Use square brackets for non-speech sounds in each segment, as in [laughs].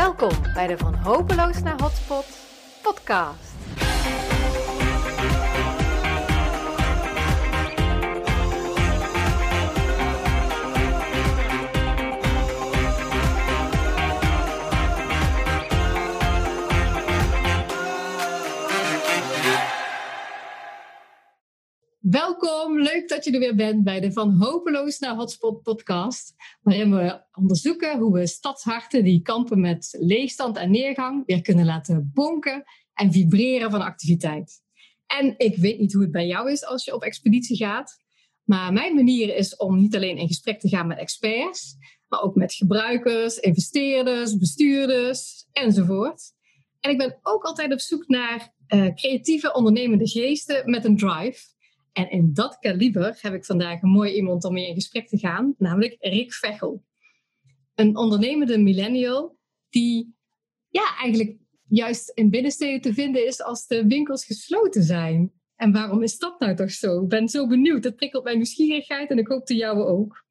Welkom bij de Van Hopeloos naar Hotspot podcast. Welkom, leuk dat je er weer bent bij de Van Hopeloos naar Hotspot podcast, waarin we onderzoeken hoe we stadsharten die kampen met leegstand en neergang weer kunnen laten bonken en vibreren van activiteit. En ik weet niet hoe het bij jou is als je op expeditie gaat, maar mijn manier is om niet alleen in gesprek te gaan met experts, maar ook met gebruikers, investeerders, bestuurders enzovoort. En ik ben ook altijd op zoek naar uh, creatieve ondernemende geesten met een drive en in dat kaliber heb ik vandaag een mooi iemand om mee in gesprek te gaan, namelijk Rick Vechel. Een ondernemende millennial die ja, eigenlijk juist in binnensteden te vinden is als de winkels gesloten zijn. En waarom is dat nou toch zo? Ik ben zo benieuwd. Dat prikkelt mijn nieuwsgierigheid en ik hoop de jouwe ook.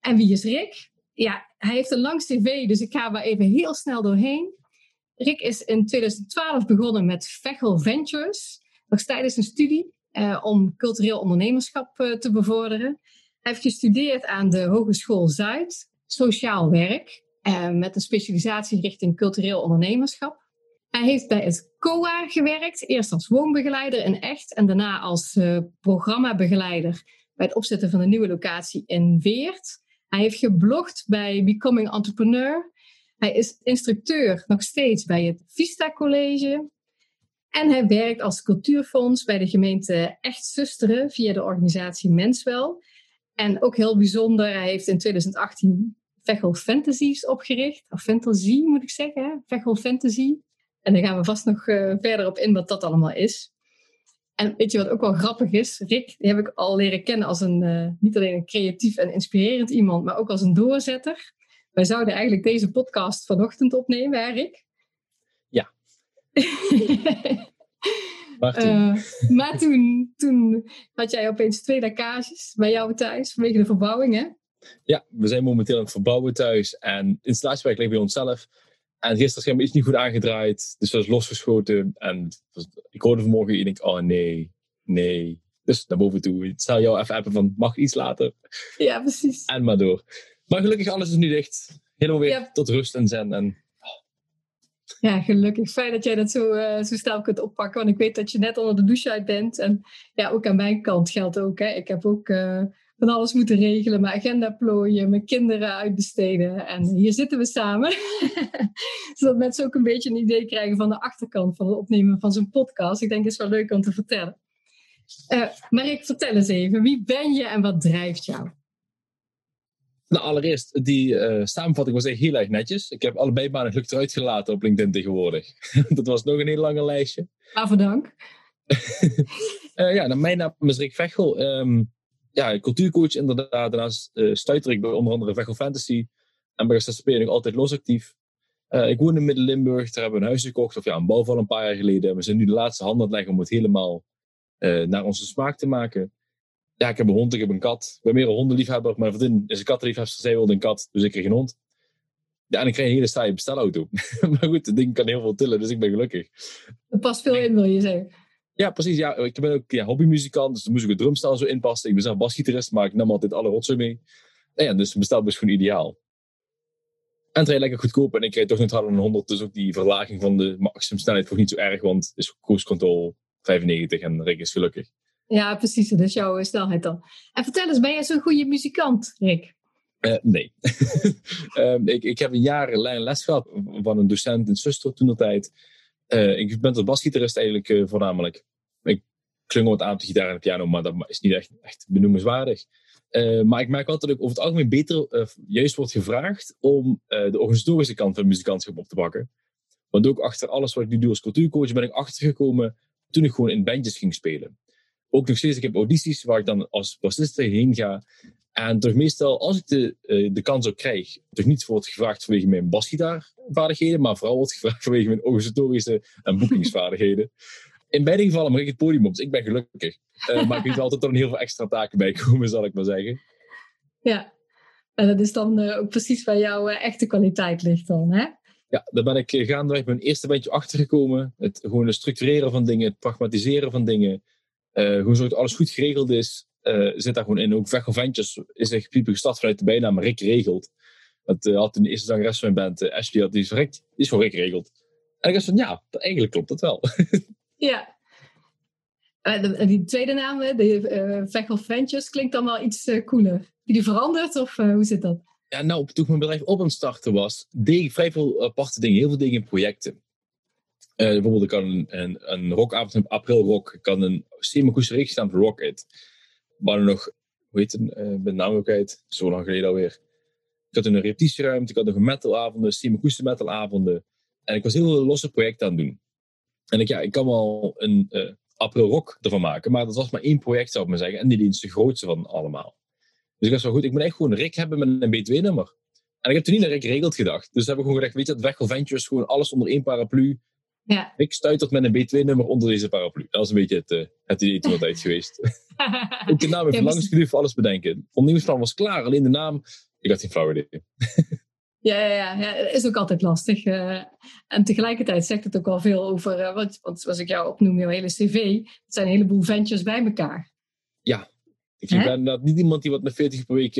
En wie is Rick? Ja, hij heeft een lang cv, dus ik ga maar even heel snel doorheen. Rick is in 2012 begonnen met Vechel Ventures, nog tijdens een studie. Eh, om cultureel ondernemerschap uh, te bevorderen. Hij heeft gestudeerd aan de Hogeschool Zuid, sociaal werk, uh, met een specialisatie richting cultureel ondernemerschap. Hij heeft bij het COA gewerkt, eerst als woonbegeleider in Echt en daarna als programmabegeleider bij het opzetten van een nieuwe locatie in Weert. Hij heeft geblogd bij Becoming Entrepreneur. Hij is instructeur nog steeds bij het Vista College. En hij werkt als cultuurfonds bij de gemeente Echt Zusteren via de organisatie Menswel. En ook heel bijzonder, hij heeft in 2018 Vechel Fantasies opgericht. Of Fantasy moet ik zeggen, hè? Vechel Fantasy. En daar gaan we vast nog uh, verder op in wat dat allemaal is. En weet je wat ook wel grappig is? Rick, die heb ik al leren kennen als een, uh, niet alleen een creatief en inspirerend iemand, maar ook als een doorzetter. Wij zouden eigenlijk deze podcast vanochtend opnemen, hè Rick? Maar toen, uh, maar toen, toen had jij opeens twee lekkages bij jou thuis vanwege de verbouwing, hè? Ja, we zijn momenteel aan het verbouwen thuis en installatiewerk ligt bij onszelf. En gisteren schijnbaar iets niet goed aangedraaid, dus dat is losgeschoten. En ik hoorde vanmorgen en ik denk, oh nee, nee. Dus naar boven toe. Ik zal jou even appen van, mag iets later? Ja, precies. En maar door. Maar gelukkig, alles is nu dicht. Helemaal weer ja. tot rust en zen. En ja, gelukkig. Fijn dat jij dat zo, uh, zo snel kunt oppakken. Want ik weet dat je net onder de douche uit bent. En ja, ook aan mijn kant geldt ook. Hè. Ik heb ook uh, van alles moeten regelen. Mijn agenda plooien, mijn kinderen uitbesteden. En hier zitten we samen. [laughs] Zodat mensen ook een beetje een idee krijgen van de achterkant van het opnemen van zo'n podcast. Ik denk het is wel leuk om te vertellen. Uh, maar ik vertel eens even. Wie ben je en wat drijft jou? Nou, allereerst, die uh, samenvatting was echt heel erg netjes. Ik heb allebei banen gelukkig eruit gelaten op LinkedIn tegenwoordig. [laughs] dat was nog een heel lange lijstje. Waarvoor dank. uh, [laughs] ja, nou, mijn naam is Rick Vechel. Um, ja, cultuurcoach inderdaad. Daarnaast uh, stuiter ik bij onder andere Vechel Fantasy. En bij SSP nog altijd losactief. ik woon in Midden-Limburg. Daar hebben we een huis gekocht. Of ja, een bouwval een paar jaar geleden. We zijn nu de laatste handen aan het leggen om het helemaal naar onze smaak te maken ja, ik heb een hond, ik heb een kat. Ik ben meer een hondenliefhebber. Mijn vriendin is een kattenliefhebber. Zij wilde een kat, dus ik kreeg een hond. Ja, en ik kreeg een hele saaie bestelauto. [laughs] maar goed, het ding kan heel veel tillen, dus ik ben gelukkig. Er past veel in, wil je zeggen? Ja, precies. Ja, ik ben ook ja, hobbymuzikant, dus dan moest ik het drumstel zo inpassen. Ik ben zelf basgitarist, maar ik nam altijd alle rotzooi mee. En ja, dus een bestelbus is gewoon ideaal. En het rijdt lekker goedkoop en ik krijg toch net harder een 100, dus ook die verlaging van de maximumsnelheid voor niet zo erg, want het is cruise control 95 en Rick is gelukkig. Ja, precies. Dat is jouw snelheid dan. En vertel eens, ben jij zo'n goede muzikant, Rick? Uh, nee. um, [laughs] ik, ik heb een jaar les gehad van een docent in Suster toen de tijd. Uh, ik ben tot basgitarist eigenlijk uh, voornamelijk. Ik klungel het aan de gitaar en piano, maar dat is niet echt, echt benoemenswaardig. maar ik merk altijd dat ik over het algemeen beter juist wordt gevraagd om de organisatorische kant van muzikantschap op te pakken. Want ook achter alles wat ik nu doe als cultuurcoach ben ik achtergekomen toen ik gewoon in bandjes ging spelen ook nog steeds, ik heb audities waar ik dan als bassist heen ga. En toch meestal, als ik de, uh, de kans ook krijg, toch niet wordt gevraagd vanwege mijn basgitaarvaardigheden, maar vooral wordt gevraagd vanwege mijn organisatorische en boekingsvaardigheden. In beide gevallen mag ik het podium op, dus ik ben gelukkig. Uh, maar ik weet altijd er heel veel extra taken bij komen, zal ik maar zeggen. Ja, en dat is dan uh, ook precies waar jouw echte kwaliteit ligt dan, hè? Ja, daar ben ik gaandeweg mijn eerste bandje achtergekomen. Het gewoon het structureren van dingen, het pragmatiseren van dingen. Gewoon zodat alles goed geregeld is. Uh, zit daar gewoon in. Ook Vechel Ventures is echt piepig gestart vanuit de bijnaam Rick Regelt. Dat uh, had in de eerste zangeres van mijn band, Ashley, had die is, Rick, die is voor Rick Regelt. En ik was van, ja, eigenlijk klopt dat wel. [laughs] ja. Die tweede naam, de uh, Vechel Ventures, klinkt dan wel iets cooler. Heb je die veranderd of hoe zit dat? Ja, nou, toen mijn bedrijf op aan het starten was, deed ik vrij veel aparte dingen. Heel veel dingen in projecten. Bijvoorbeeld, ik kan een, een, een rockavond in april rock. Ik kan een semi-akoestische staan voor Rocket waren nog, hoe heet het, uh, met naam ook uit, zo lang geleden alweer. Ik had een repetitieruimte, ik had nog een metalavonden, Steam metalavonden. En ik was heel veel losse projecten aan het doen. En ik, ja, ik kan wel een uh, April Rock ervan maken, maar dat was maar één project, zou ik maar zeggen. En die is de grootste van allemaal. Dus ik was wel goed, ik moet echt gewoon een Rick hebben met een B2-nummer. En ik heb toen niet naar Rick Regelt gedacht. Dus heb ik gewoon gedacht, weet je, dat Ventures, gewoon alles onder één paraplu. Ja. Ik stuitert met een B2-nummer onder deze paraplu. Dat was een beetje het, uh, het idee toen [laughs] tijd geweest. [laughs] Ook de naam heeft ja, lang voor alles bedenken. Ondernemingsplan was klaar, alleen de naam, ik had geen flauw idee. Ja, ja, ja, ja, is ook altijd lastig. Uh, en tegelijkertijd zegt het ook al veel over, uh, want, want zoals ik jou opnoem, jouw hele cv, het zijn een heleboel ventures bij elkaar. Ja, ik ben inderdaad niet iemand die wat met 40 per week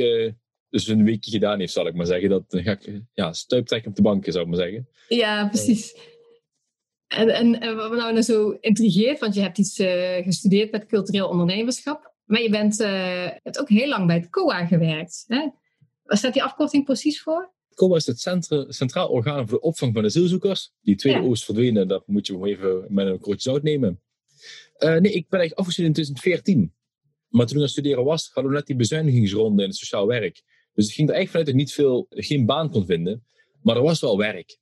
dus een weekje gedaan heeft, zal ik maar zeggen. Dat ga ik ja, stuiptrekken op de banken, zou ik maar zeggen. Ja, precies. En, en, en wat me nou zo intrigeert, want je hebt iets uh, gestudeerd met cultureel ondernemerschap, maar je bent, uh, hebt ook heel lang bij het COA gewerkt. Hè? Waar staat die afkorting precies voor? COA is het centra, Centraal Orgaan voor de Opvang van Asielzoekers. Die tweede ja. oost verdwenen, dat moet je even met een kortje zout nemen. Uh, nee, ik ben eigenlijk afgestudeerd in 2014. Maar toen ik aan studeren was, hadden we net die bezuinigingsronde in het sociaal werk. Dus ik ging er echt vanuit dat ik niet veel, geen baan kon vinden. Maar er was wel werk.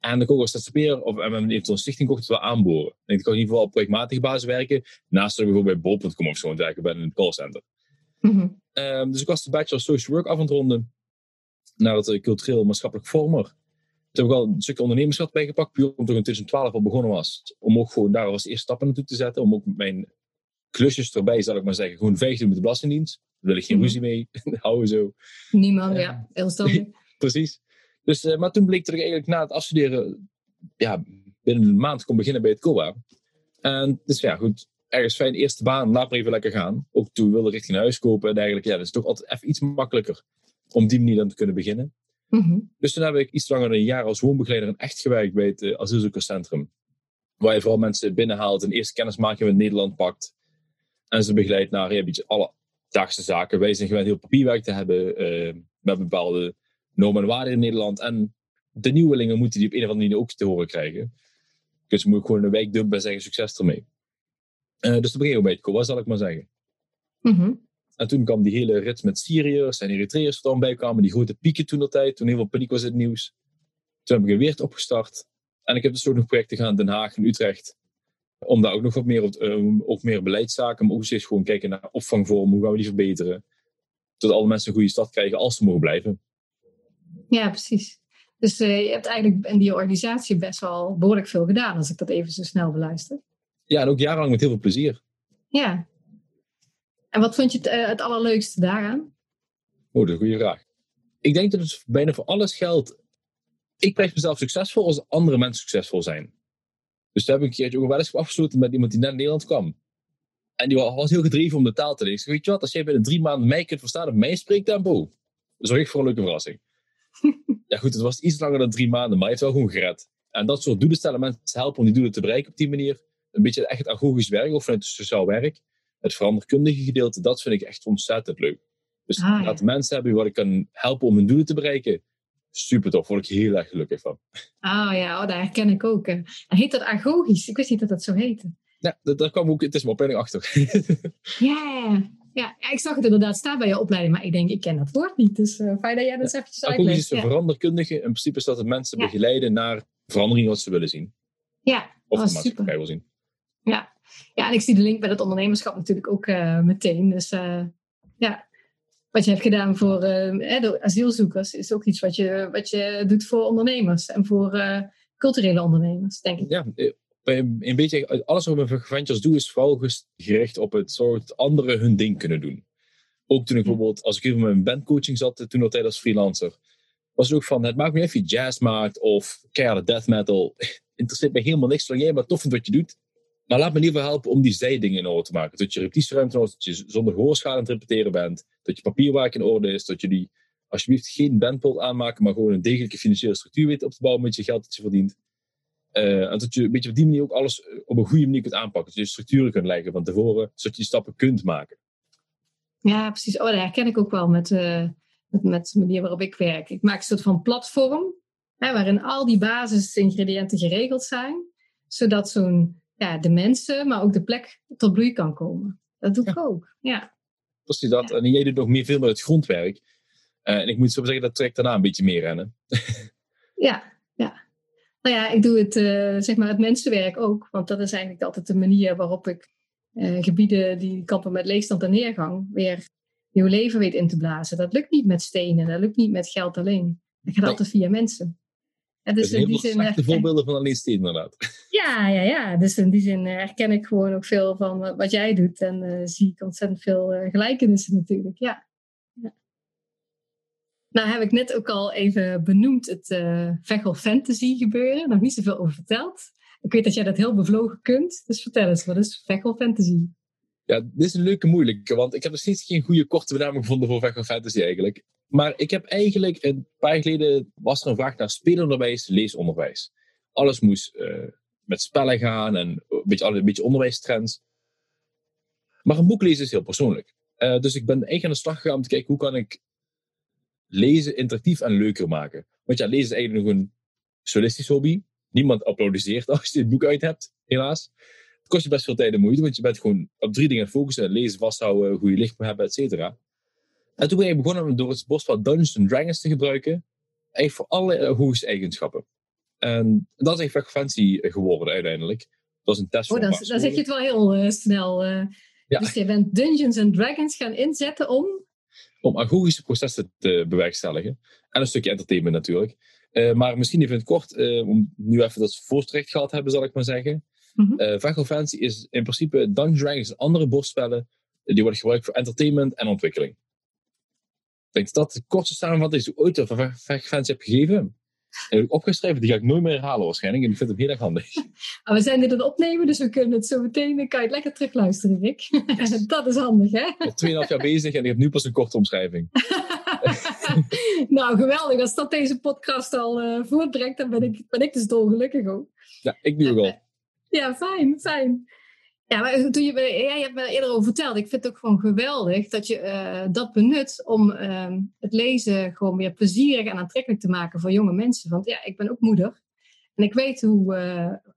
En ik ook als ZZP'er of en eventueel een stichting kocht het wel aanboren. En ik kon in ieder geval op projectmatige basis werken. Naast dat ik bijvoorbeeld bij bol.com of zo aan werken ben in een callcenter. Mm -hmm. um, dus ik was de Bachelor Social Work af aan het ronden. Naar het cultureel maatschappelijk vormer. Toen heb ik al een stukje ondernemerschap bijgepakt. Puur omdat ik in 2012 al begonnen was. Om ook gewoon daar als eerste stappen naartoe te zetten. Om ook mijn klusjes erbij, zal ik maar zeggen. Gewoon vijf doen met de Belastingdienst. Daar wil ik geen mm -hmm. ruzie mee [laughs] houden zo. Niemand, uh, ja. Heel standaard. [laughs] precies. Dus, uh, maar toen bleek dat ik eigenlijk na het afstuderen ja, binnen een maand kon beginnen bij het COA. En dus ja, goed, ergens fijn, eerste baan, laat maar even lekker gaan. Ook toen we wilden richting huis kopen en eigenlijk, ja, dat is toch altijd even iets makkelijker om die manier dan te kunnen beginnen. Mm -hmm. Dus toen heb ik iets langer dan een jaar als woonbegeleider en echt gewerkt bij het uh, asielzoekerscentrum. Waar je vooral mensen binnenhaalt en eerst kennismaking met Nederland pakt. En ze begeleidt naar ja, beetje alle dagse zaken. Wij zijn gewend heel papierwerk te hebben uh, met bepaalde normen en waarden in Nederland. En de nieuwelingen moeten die op een of andere manier ook te horen krijgen. Dus moet ik gewoon een week dumpen en zeggen succes ermee. Uh, dus dat begin bij het COA, zal ik maar zeggen. Mm -hmm. En toen kwam die hele rit met Syriërs en Eritreërs er dan bij kwamen. Die grote pieken toen dat tijd, toen heel veel paniek was in het nieuws. Toen heb ik een weert opgestart. En ik heb dus ook nog projecten gedaan in Den Haag en Utrecht. Om daar ook nog wat meer, op, uh, meer beleidszaken, maar ook steeds gewoon kijken naar opvangvormen. Hoe gaan we die verbeteren? Zodat alle mensen een goede stad krijgen als ze mogen blijven. Ja, precies. Dus uh, je hebt eigenlijk in die organisatie best wel behoorlijk veel gedaan, als ik dat even zo snel beluister. Ja, en ook jarenlang met heel veel plezier. Ja. En wat vond je het, uh, het allerleukste daaraan? Oh, dat is een goede vraag. Ik denk dat het bijna voor alles geldt. Ik prijs mezelf succesvol als andere mensen succesvol zijn. Dus daar heb ik een keertje ook wel eens afgesloten met iemand die net in Nederland kwam. En die was heel gedreven om de taal te leren. Ik weet je wat, als jij binnen drie maanden mij kunt verstaan op mijn spreektempo, zorg ik voor een leuke verrassing. Ja goed, het was iets langer dan drie maanden, maar hij heeft wel gewoon gered. En dat soort doelen stellen mensen helpen om die doelen te bereiken op die manier. Een beetje echt het agogisch werk of vanuit het sociaal werk. Het veranderkundige gedeelte, dat vind ik echt ontzettend leuk. Dus ah, laat mensen hebben wat ik kan helpen om hun doelen te bereiken. Super tof, word ik heel erg gelukkig van. Ah ja, oh, dat herken ik ook. Hè. Heet dat agogisch? Ik wist niet dat dat zo heette. Ja, dat kwam ook, het is mijn opleiding achter. ja, ja, ik zag het inderdaad staan bij je opleiding, maar ik denk, ik ken dat woord niet. Dus uh, fijn dat jij dat eens eventjes uitlegt. Is een ja. veranderkundige. In principe is dat het mensen ja. begeleiden naar verandering wat ze willen zien. Ja, of dat de maatschappij wil zien. Ja. ja, en ik zie de link met het ondernemerschap natuurlijk ook uh, meteen. Dus uh, ja, wat je hebt gedaan voor de asielzoekers is ook iets wat je, wat je doet voor ondernemers en voor culturele ondernemers, denk ik. Ja, een beetje alles wat ik met ventures doe, is vooral gericht op het soort anderen hun ding kunnen doen. Ook toen ik bijvoorbeeld, als ik even met mijn bandcoaching zat, toen altijd als freelancer, was ook van, het maakt me niet of je jazz maakt of keiharde death metal. [laughs] Interesseert me helemaal niks, zolang jij maar tof vindt wat je doet. Maar laat me in ieder geval helpen om die zijdingen in orde te maken. Dat je repetitieruimte in orde dat je zonder gehoorschade aan het repeteren bent. Dat je papierwerk in orde is. Dat je die, alsjeblieft geen bandpot aanmaken, maar gewoon een degelijke financiële structuur weet op te bouwen met je geld dat je verdient. Uh, en dat je een beetje op die manier ook alles op een goede manier kunt aanpakken. Dat je structuren kunt leggen van tevoren, zodat je die stappen kunt maken. Ja, precies. Oh, dat herken ik ook wel met, uh, met, met de manier waarop ik werk. Ik maak een soort van platform, hè, waarin al die basisingrediënten geregeld zijn, zodat zo'n, ja, de mensen, maar ook de plek tot bloei kan komen. Dat doe ik ook, ja. Precies dat. Ja. En jij doet nog meer veel met het grondwerk. Uh, en ik moet zo zeggen, dat trekt daarna een beetje meer rennen. [laughs] ja, ja. Nou ja, ik doe het, uh, zeg maar het mensenwerk ook. Want dat is eigenlijk altijd de manier waarop ik uh, gebieden die kampen met leegstand en neergang weer nieuw leven weet in te blazen. Dat lukt niet met stenen, dat lukt niet met geld alleen. Dat gaat nee. altijd via mensen. En dus in die zin herken... voorbeelden van alleen stenen inderdaad. [laughs] Ja, ja, ja. Dus in die zin herken ik gewoon ook veel van wat jij doet. En uh, zie ik ontzettend veel gelijkenissen natuurlijk, ja. Nou heb ik net ook al even benoemd het uh, Vechel Fantasy gebeuren. Nog niet zoveel over verteld. Ik weet dat jij dat heel bevlogen kunt. Dus vertel eens, wat is Vechel Fantasy? Ja, dit is een leuke moeilijke, want ik heb nog steeds geen goede korte benaming gevonden voor Vechel Fantasy eigenlijk. Maar ik heb eigenlijk, een paar jaar geleden was er een vraag naar speelonderwijs, leesonderwijs. Alles moest uh, met spellen gaan en een beetje, een beetje onderwijstrends. Maar een boek lezen is heel persoonlijk. Uh, dus ik ben eigenlijk aan de slag gegaan om te kijken hoe kan ik lezen interactief en leuker maken. Want ja, lezen is eigenlijk nog een solistisch hobby. Niemand applaudisseert [laughs] als je dit boek uit hebt, helaas. Het kost je best veel tijd en moeite, want je bent gewoon op drie dingen focussen. Lezen, vasthouden, goede licht hebben, et cetera. En toen ben ik begonnen door het bos van Dungeons Dragons te gebruiken. Eigenlijk voor alle uh, hoogste eigenschappen. En dat is echt echt fancy geworden uiteindelijk. Dat was een test oh, dan, dan zeg je het wel heel uh, snel. Uh, ja. Dus je bent Dungeons and Dragons gaan inzetten om om agogische processen te bewerkstelligen. En een stukje entertainment natuurlijk. Uh, maar misschien even in het kort, uh, om nu even dat voorstrecht gehad hebben, zal ik maar zeggen. Mm -hmm. uh, Fancy is in principe Dungeons Dragons en andere bordspellen. Die worden gebruikt voor entertainment en ontwikkeling. Ik denk dat dat de kortste samenvatting is die ik ooit over Fancy heb gegeven. Heb ik opgeschreven, die ga ik nooit meer herhalen waarschijnlijk. En ik vind hem heel erg handig. [laughs] Maar we zijn dit aan het opnemen, dus we kunnen het zo meteen, dan kan je het lekker terugluisteren, Rick. Yes. [laughs] dat is handig, hè? Al 2,5 jaar bezig en ik heb nu pas een korte omschrijving. [laughs] nou, geweldig. Als dat deze podcast al uh, voortbrengt, dan ben ik, ben ik dus dolgelukkig ook. Ja, ik nu ook al. Ja, fijn, fijn. Ja, maar toen je, jij hebt me eerder over verteld. Ik vind het ook gewoon geweldig dat je uh, dat benut om uh, het lezen gewoon weer plezierig en aantrekkelijk te maken voor jonge mensen. Want ja, ik ben ook moeder. En ik weet hoe,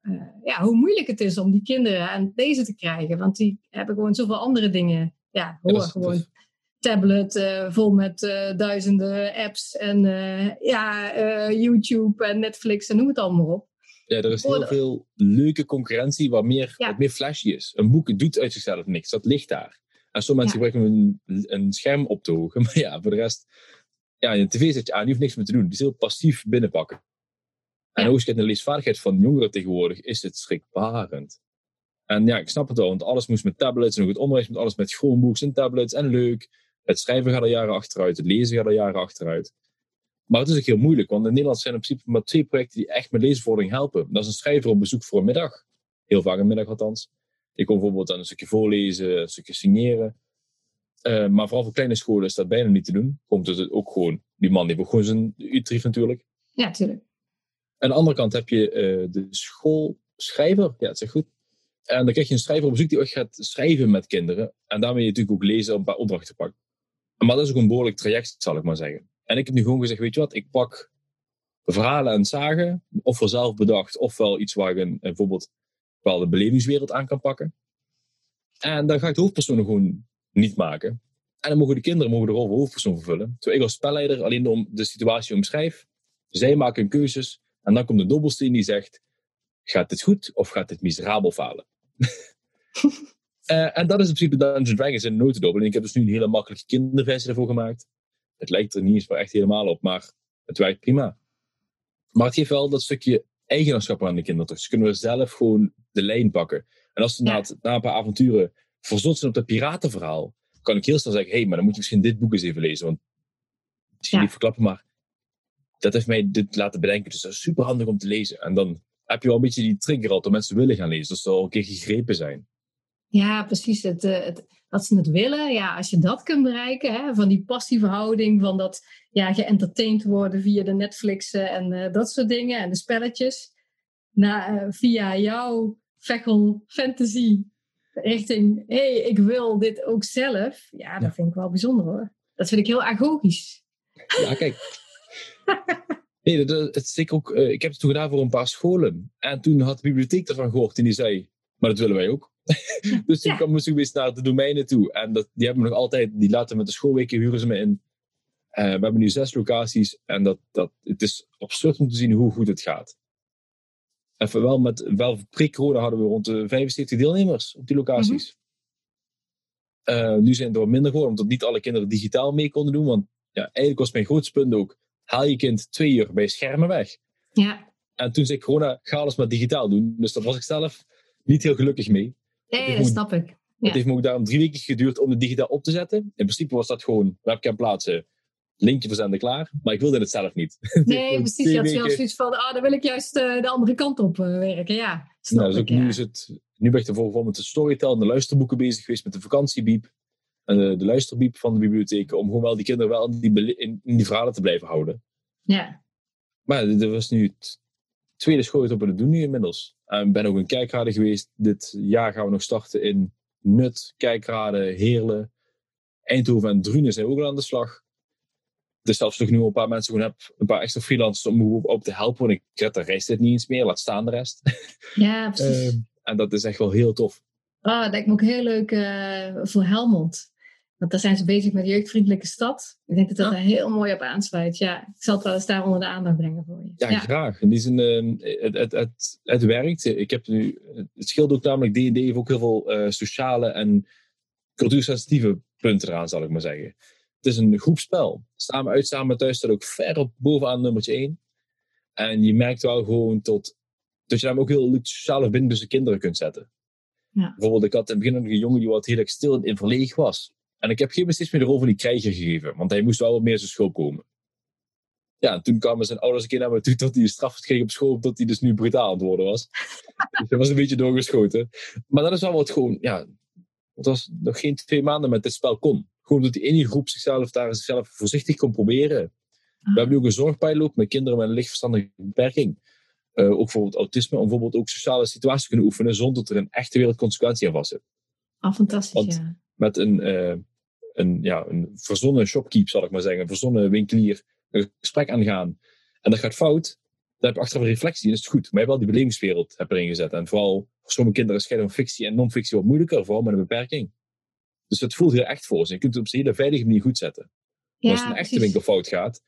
uh, ja, hoe moeilijk het is om die kinderen aan het lezen te krijgen. Want die hebben gewoon zoveel andere dingen. Ja, hoor, ja, gewoon is... tablet vol met duizenden apps. En ja, YouTube en Netflix en noem het allemaal op. Ja, er is heel veel leuke concurrentie waar meer, ja. meer flashy is. Een boek doet uit zichzelf niks, dat ligt daar. En sommige mensen ja. gebruiken een, een scherm op te hogen, [laughs] maar ja, voor de rest, ja, een tv zet je aan, die hoeft niks meer te doen. Die is heel passief binnenpakken. En kijkt naar de leesvaardigheid van jongeren tegenwoordig, is het schrikbarend. En ja, ik snap het wel, want alles moest met tablets en ook het onderwijs moet alles met Chromebooks en tablets en leuk. Het schrijven gaat al jaren achteruit, het lezen gaat al jaren achteruit. Maar het is ook heel moeilijk, want in Nederland zijn in principe maar twee projecten die echt met leesvordering helpen. Dat is een schrijver op bezoek voor een middag. Heel vaak een middag althans. Ik kom bijvoorbeeld aan een stukje voorlezen, een stukje signeren. Uh, maar vooral voor kleine scholen is dat bijna niet te doen. Komt het ook gewoon, die man die heeft gewoon zijn utrief natuurlijk. Ja, tuurlijk. Aan de andere kant heb je uh, de schoolschrijver. Ja, het is goed. En dan krijg je een schrijver op bezoek die ook gaat schrijven met kinderen. En daarmee je natuurlijk ook lezen om een paar opdrachten te pakken. Maar dat is ook een behoorlijk traject, zal ik maar zeggen. En ik heb nu gewoon gezegd, weet je wat, ik pak verhalen en zagen, ofwel zelf bedacht, ofwel iets waar ik een, bijvoorbeeld een bepaalde belevingswereld aan kan pakken. En dan ga ik de hoofdpersonen gewoon niet maken. En dan mogen de kinderen mogen de rol van hoofdpersoon vervullen. Terwijl ik als spelleider alleen om de situatie omschrijf. Zij maken keuzes. En dan komt de dobbelsteen die zegt, gaat dit goed of gaat dit miserabel falen? uh, [laughs] en dat is in principe Dungeons Dragons in notendop. En ik heb dus nu een hele makkelijke kinderversie ervoor gemaakt. Het lijkt er niet eens echt helemaal op, maar het werkt prima. Maar het geeft wel dat stukje eigenaarschap aan de kinderen terug. Ze kunnen we zelf gewoon de lijn pakken. En als ze ja. na, na, een paar avonturen verzot zijn op het piratenverhaal, kan ik heel snel zeggen, hé, hey, maar dan moet je misschien dit boek eens even lezen. Want misschien ja. niet verklappen, maar dat heeft mij dit laten bedenken. Dus dat is super handig om te lezen. En dan heb je wel een beetje die trigger al dat mensen willen gaan lezen. Dus ze al een keer gegrepen zijn. Ja, precies. Het, eh, het, dat ze het willen. Ja, als je dat kunt bereiken, hè, van die passieverhouding, van dat ja, geëntertained worden via de Netflix en uh, dat soort dingen en de spelletjes. Na, uh, via jouw vechel fantasy richting, hé, hey, ik wil dit ook zelf. Ja, dat vind ik wel bijzonder hoor. Dat vind ik heel agogisch. Ja, kijk. [laughs] nee, dat, dat is ook, uh, ik heb het toen gedaan voor een paar scholen. En toen had de bibliotheek ervan gehoord en die zei, maar dat willen wij ook. [laughs] dus toen ja. moest ik weer naar de domeinen toe. En dat, die hebben we nog altijd, die laten met de schoolweken huren ze me in. Uh, we hebben nu zes locaties en dat, dat, het is absurd om te zien hoe goed het gaat. Even wel met, wel pre-corona hadden we rond de 75 deelnemers op die locaties. Mm -hmm. uh, nu zijn het er minder geworden, omdat niet alle kinderen digitaal mee konden doen. Want ja, eigenlijk was mijn grootste punt ook, haal je kind twee uur bij schermen weg. Ja. En toen zei ik corona, ga alles maar digitaal doen. Dus daar was ik zelf niet heel gelukkig mee. Nee, dat snap ik. Ja. Het heeft me ook daarom drie weken geduurd om het digitaal op te zetten. In principe was dat gewoon webcam plaatsen, linkje verzenden, klaar. Maar ik wilde het zelf niet. [laughs] Nee, precies. Je had zelf zoiets van, ah, dan wil ik juist uh, de andere kant op uh, werken. Ja, snap nou, dus ik, ook, ja. nu, is het, nu ben ik er bijvoorbeeld met de storytel en de luisterboeken bezig geweest, met de vakantiebiep. En de, de luisterbiep van de bibliotheek. Om gewoon wel die kinderen wel in die, in, in die verhalen te blijven houden. Ja. Maar er was nu het tweede school op het doen nu inmiddels. Ik ben ook in kijkraden geweest. Dit jaar gaan we nog starten in Nut, Kijkraden, Heerlen, Eindhoven en Drunen zijn ook al aan de slag. Dus zelfs nog nu een paar mensen gewoon heb, een paar extra freelancers om me op te helpen. Want ik red de rest dit niet eens meer, laat staan de rest. [laughs] Ja, precies. uh, en dat is echt wel heel tof. Oh, dat lijkt me ook heel leuk uh, voor Helmond. Want daar zijn ze bezig met de jeugdvriendelijke stad. Ik denk dat dat ja. er heel mooi op aansluit. Ja, ik zal het wel eens daar onder de aandacht brengen voor je. Ja, ja. graag. In die zin, uh, het, het, het, het werkt. Ik heb nu, het scheelt ook namelijk, D&D heeft ook heel veel uh, sociale en cultuursensitieve punten eraan, zal ik maar zeggen. Het is een groepspel. Samen uit, samen thuis staat ook ver op bovenaan nummertje 1. En je merkt wel gewoon tot, dat je daar ook heel sociale verbinding tussen kinderen kunt zetten. Ja. Bijvoorbeeld, ik had in het begin een jongen die wat heel erg stil en verlegen was. En ik heb geen steeds meer de rol van die krijger gegeven, want hij moest wel wat meer zijn school komen. Ja, en toen kwamen zijn ouders een keer naar me toe dat hij een straf kreeg op school, omdat hij dus nu brutaal aan het worden was. [laughs] dus dat was een beetje doorgeschoten. Maar dat is wel wat gewoon, ja, het was nog geen twee maanden met dit spel kon. Gewoon dat die in die groep zichzelf daar zichzelf voorzichtig kon proberen. We hebben nu ook een zorgpijloop met kinderen met een lichtverstandige beperking. Uh, ook bijvoorbeeld autisme, om bijvoorbeeld ook sociale situaties te kunnen oefenen zonder dat er een echte wereldconsequentie aan vast zit. Ah, fantastisch, Want ja. Met een, uh, een, ja, een verzonnen shopkeep, zal ik maar zeggen, een verzonnen winkelier, een gesprek aangaan. En dat gaat fout, dan heb je achteraf een reflectie en is het goed. Maar je hebt wel die belevingswereld heb erin gezet. En vooral voor sommige kinderen is scheiden van fictie en non-fictie wat moeilijker, vooral met een beperking. Dus het voelt heel echt voor ze. Je kunt het op een hele veilige manier goed zetten. Ja, als het een echte winkel fout gaat,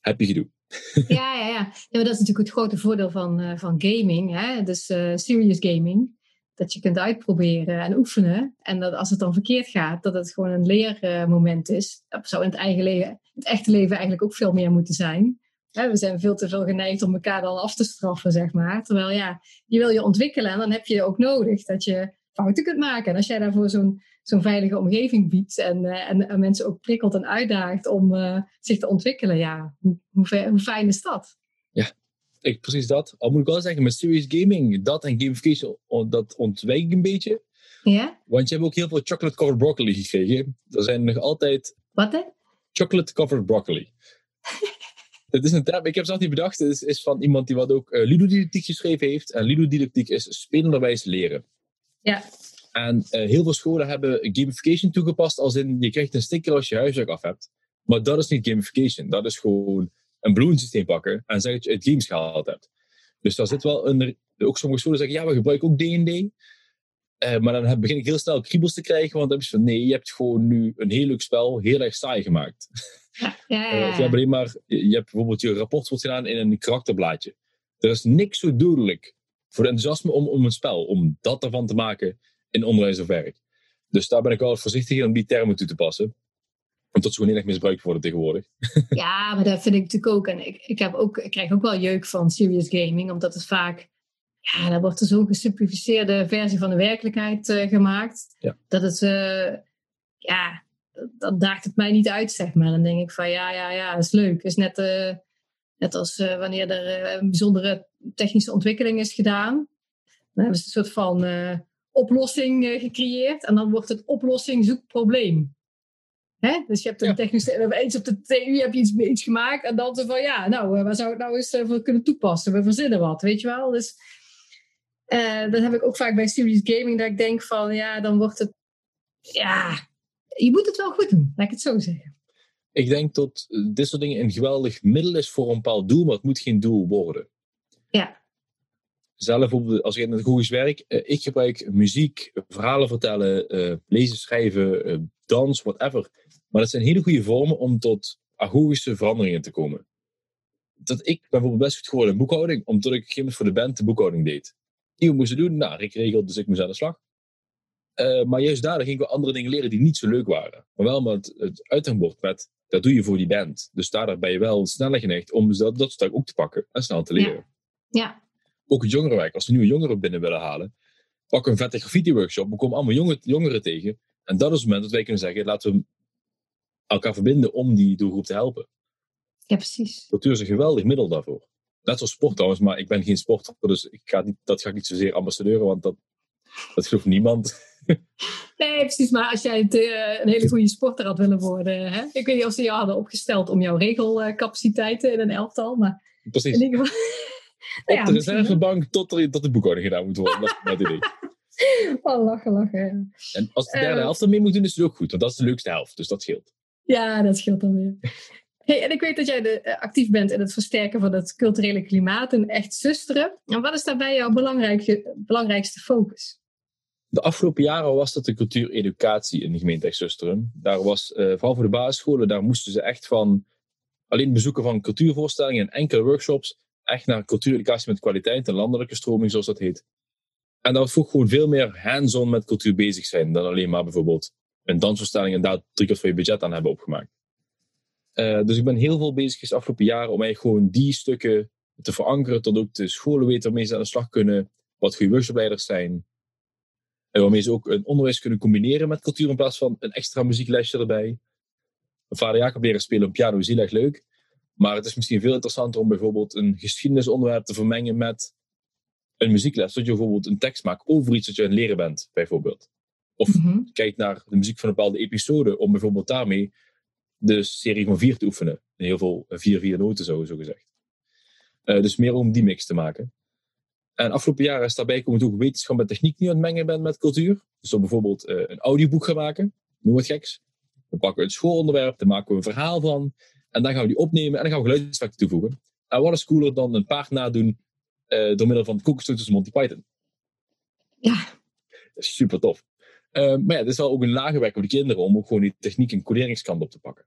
heb je gedoe. [laughs] Ja, ja, ja. ja maar dat is natuurlijk het grote voordeel van, uh, van gaming. Hè? Dus uh, serious gaming. Dat je kunt uitproberen en oefenen. En dat als het dan verkeerd gaat, dat het gewoon een leermoment is. Dat zou in het, eigen leven, het echte leven eigenlijk ook veel meer moeten zijn. We zijn veel te veel geneigd om elkaar dan af te straffen, zeg maar. Terwijl ja, je wil je ontwikkelen en dan heb je ook nodig dat je fouten kunt maken. En als jij daarvoor zo'n zo'n veilige omgeving biedt en, uh, en, en, mensen ook prikkelt en uitdaagt om uh, zich te ontwikkelen, ja, hoe, hoe, hoe, fijn is dat? Ja, ik, precies dat. Al moet ik wel zeggen, met serious gaming, dat en gamification, dat ontwijk ik een beetje. Ja? Want je hebt ook heel veel chocolate covered broccoli gekregen. Er zijn nog altijd... Wat hè? Chocolate covered broccoli. [laughs] Het is een term, ik heb zelf niet bedacht. Het is, is van iemand die wat ook uh, ludodidactiek geschreven heeft. En ludodidactiek is spelenderwijs leren. Ja. En uh, heel veel scholen hebben gamification toegepast, als in je krijgt een sticker als je huiswerk af hebt. Maar dat is niet gamification. Dat is gewoon een bloemensysteem pakken en zeggen dat je uit games gehaald hebt. Dus daar zit wel een. Ook sommige scholen zeggen ja, we gebruiken ook DD. Uh, maar dan begin ik heel snel kriebels te krijgen, want dan heb je van nee, je hebt gewoon nu een heel leuk spel heel erg saai gemaakt. [laughs] Ja, ja, ja, uh, je, hebt alleen maar, je hebt bijvoorbeeld je rapport wordt gedaan in een karakterblaadje. Er is niks zo dodelijk voor de enthousiasme om, om een spel, om dat ervan te maken in onderwijs of werk. Dus daar ben ik wel voorzichtig in om die termen toe te passen. Omdat ze gewoon heel erg misbruikt worden tegenwoordig. [laughs] Ja, maar dat vind ik natuurlijk ook. En ik, ik, heb ook, ik krijg ook wel jeuk van serious gaming, omdat het vaak. Ja, dan wordt er zo'n gesimplificeerde versie van de werkelijkheid uh, gemaakt. Ja. Dat het. Uh, ja, dan daagt het mij niet uit, zeg maar. Dan denk ik van ja, ja, ja, dat is leuk. Is net. Uh, Net als wanneer er een bijzondere technische ontwikkeling is gedaan. Dan hebben ze een soort van oplossing gecreëerd. En dan wordt het oplossing zoekt probleem. Hè? Dus je hebt een ja. technische, iets op de TU heb je iets, iets gemaakt en dan zo van ja, nou, waar zou ik nou eens voor kunnen toepassen? We verzinnen wat, weet je wel? Dus uh, dat heb ik ook vaak bij serious gaming, dat ik denk van ja, dan wordt het, ja, je moet het wel goed doen, laat ik het zo zeggen. Ik denk dat dit soort dingen een geweldig middel is voor een bepaald doel, maar het moet geen doel worden. Ja. Zelf, als ik in het Google werk, uh, ik gebruik muziek, verhalen vertellen, uh, lezen, schrijven, dans, whatever. Maar dat zijn hele goede vormen om tot agogische veranderingen te komen. Dat ik bijvoorbeeld best goed geworden in boekhouding, omdat ik op een voor de band de boekhouding deed die we moesten doen. Nou, ik regelde, dus ik moest aan de slag. Uh, maar juist daardoor ging ik wel andere dingen leren die niet zo leuk waren. Maar wel met het uithangbord met, dat doe je voor die band. Dus daardoor ben je wel sneller geneigd om dat, dat stuk ook te pakken en snel te leren. Ja. ja. Ook het jongerenwerk. Als we nieuwe jongeren binnen willen halen, pak een vette graffiti workshop. We komen allemaal jonge, jongeren tegen. En dat is het moment dat wij kunnen zeggen, laten we elkaar verbinden om die doelgroep te helpen. Ja, precies. Cultuur is een geweldig middel daarvoor. Net zoals sport trouwens, maar ik ben geen sporter, dus ik ga niet, dat ga ik niet zozeer ambassadeuren, want dat, dat gelooft niemand. [laughs] Nee, precies. Maar als jij eh, een hele goede sporter had willen worden, hè? ik weet niet of ze je hadden opgesteld om jouw regelcapaciteiten in een elftal, maar precies. in ieder geval... nou [laughs] ja, Op de reservebank tot, er, tot de boekhouding gedaan moet worden. Dat idee. [laughs] Oh, lachen, lachen. En als de derde uh, helft ermee moet doen, is het ook goed, want dat is de leukste helft, dus dat scheelt. Ja, dat scheelt dan weer. Hey, en ik weet dat jij de, uh, actief bent in het versterken van het culturele klimaat en echt zusteren. En wat is daarbij jouw belangrijkste focus? De afgelopen jaren was dat de cultuureducatie in de gemeente Echt Zusteren. Daar was, uh, vooral voor de basisscholen, daar moesten ze echt van alleen bezoeken van cultuurvoorstellingen en enkele workshops, echt naar cultuureducatie met kwaliteit en landelijke stroming, zoals dat heet. En daar vroeg gewoon veel meer hands-on met cultuur bezig zijn dan alleen maar bijvoorbeeld een dansvoorstelling en daar drie keer van je budget aan hebben opgemaakt. Uh, dus ik ben heel veel bezig de afgelopen jaren om eigenlijk gewoon die stukken te verankeren, tot ook de scholen weten waarmee ze aan de slag kunnen, wat goede workshopleiders zijn, en waarmee ze ook een onderwijs kunnen combineren met cultuur in plaats van een extra muzieklesje erbij. Mijn vader Jacob leren spelen op piano is heel erg leuk, maar het is misschien veel interessanter om bijvoorbeeld een geschiedenisonderwerp te vermengen met een muziekles. Dat je bijvoorbeeld een tekst maakt over iets dat je aan het leren bent, bijvoorbeeld. Of mm -hmm. kijk naar de muziek van een bepaalde episode, om bijvoorbeeld daarmee de serie van vier te oefenen. Heel veel eh, vier, vier noten zo, zo gezegd. Uh, dus meer om die mix te maken. En afgelopen jaren is daarbij komen toe wetenschap en techniek niet aan het mengen bent met cultuur. Dus dan bijvoorbeeld uh, een audioboek gaan maken, noem het geks. Dan pakken we het schoolonderwerp, dan maken we een verhaal van. En dan gaan we die opnemen en dan gaan we geluidseffecten toevoegen. En wat is cooler dan een paard nadoen uh, door middel van koekstootjes Monty Python? Ja. Super tof. Uh, maar ja, het is wel ook een lage werk voor de kinderen om ook gewoon die techniek en coderingskant op te pakken.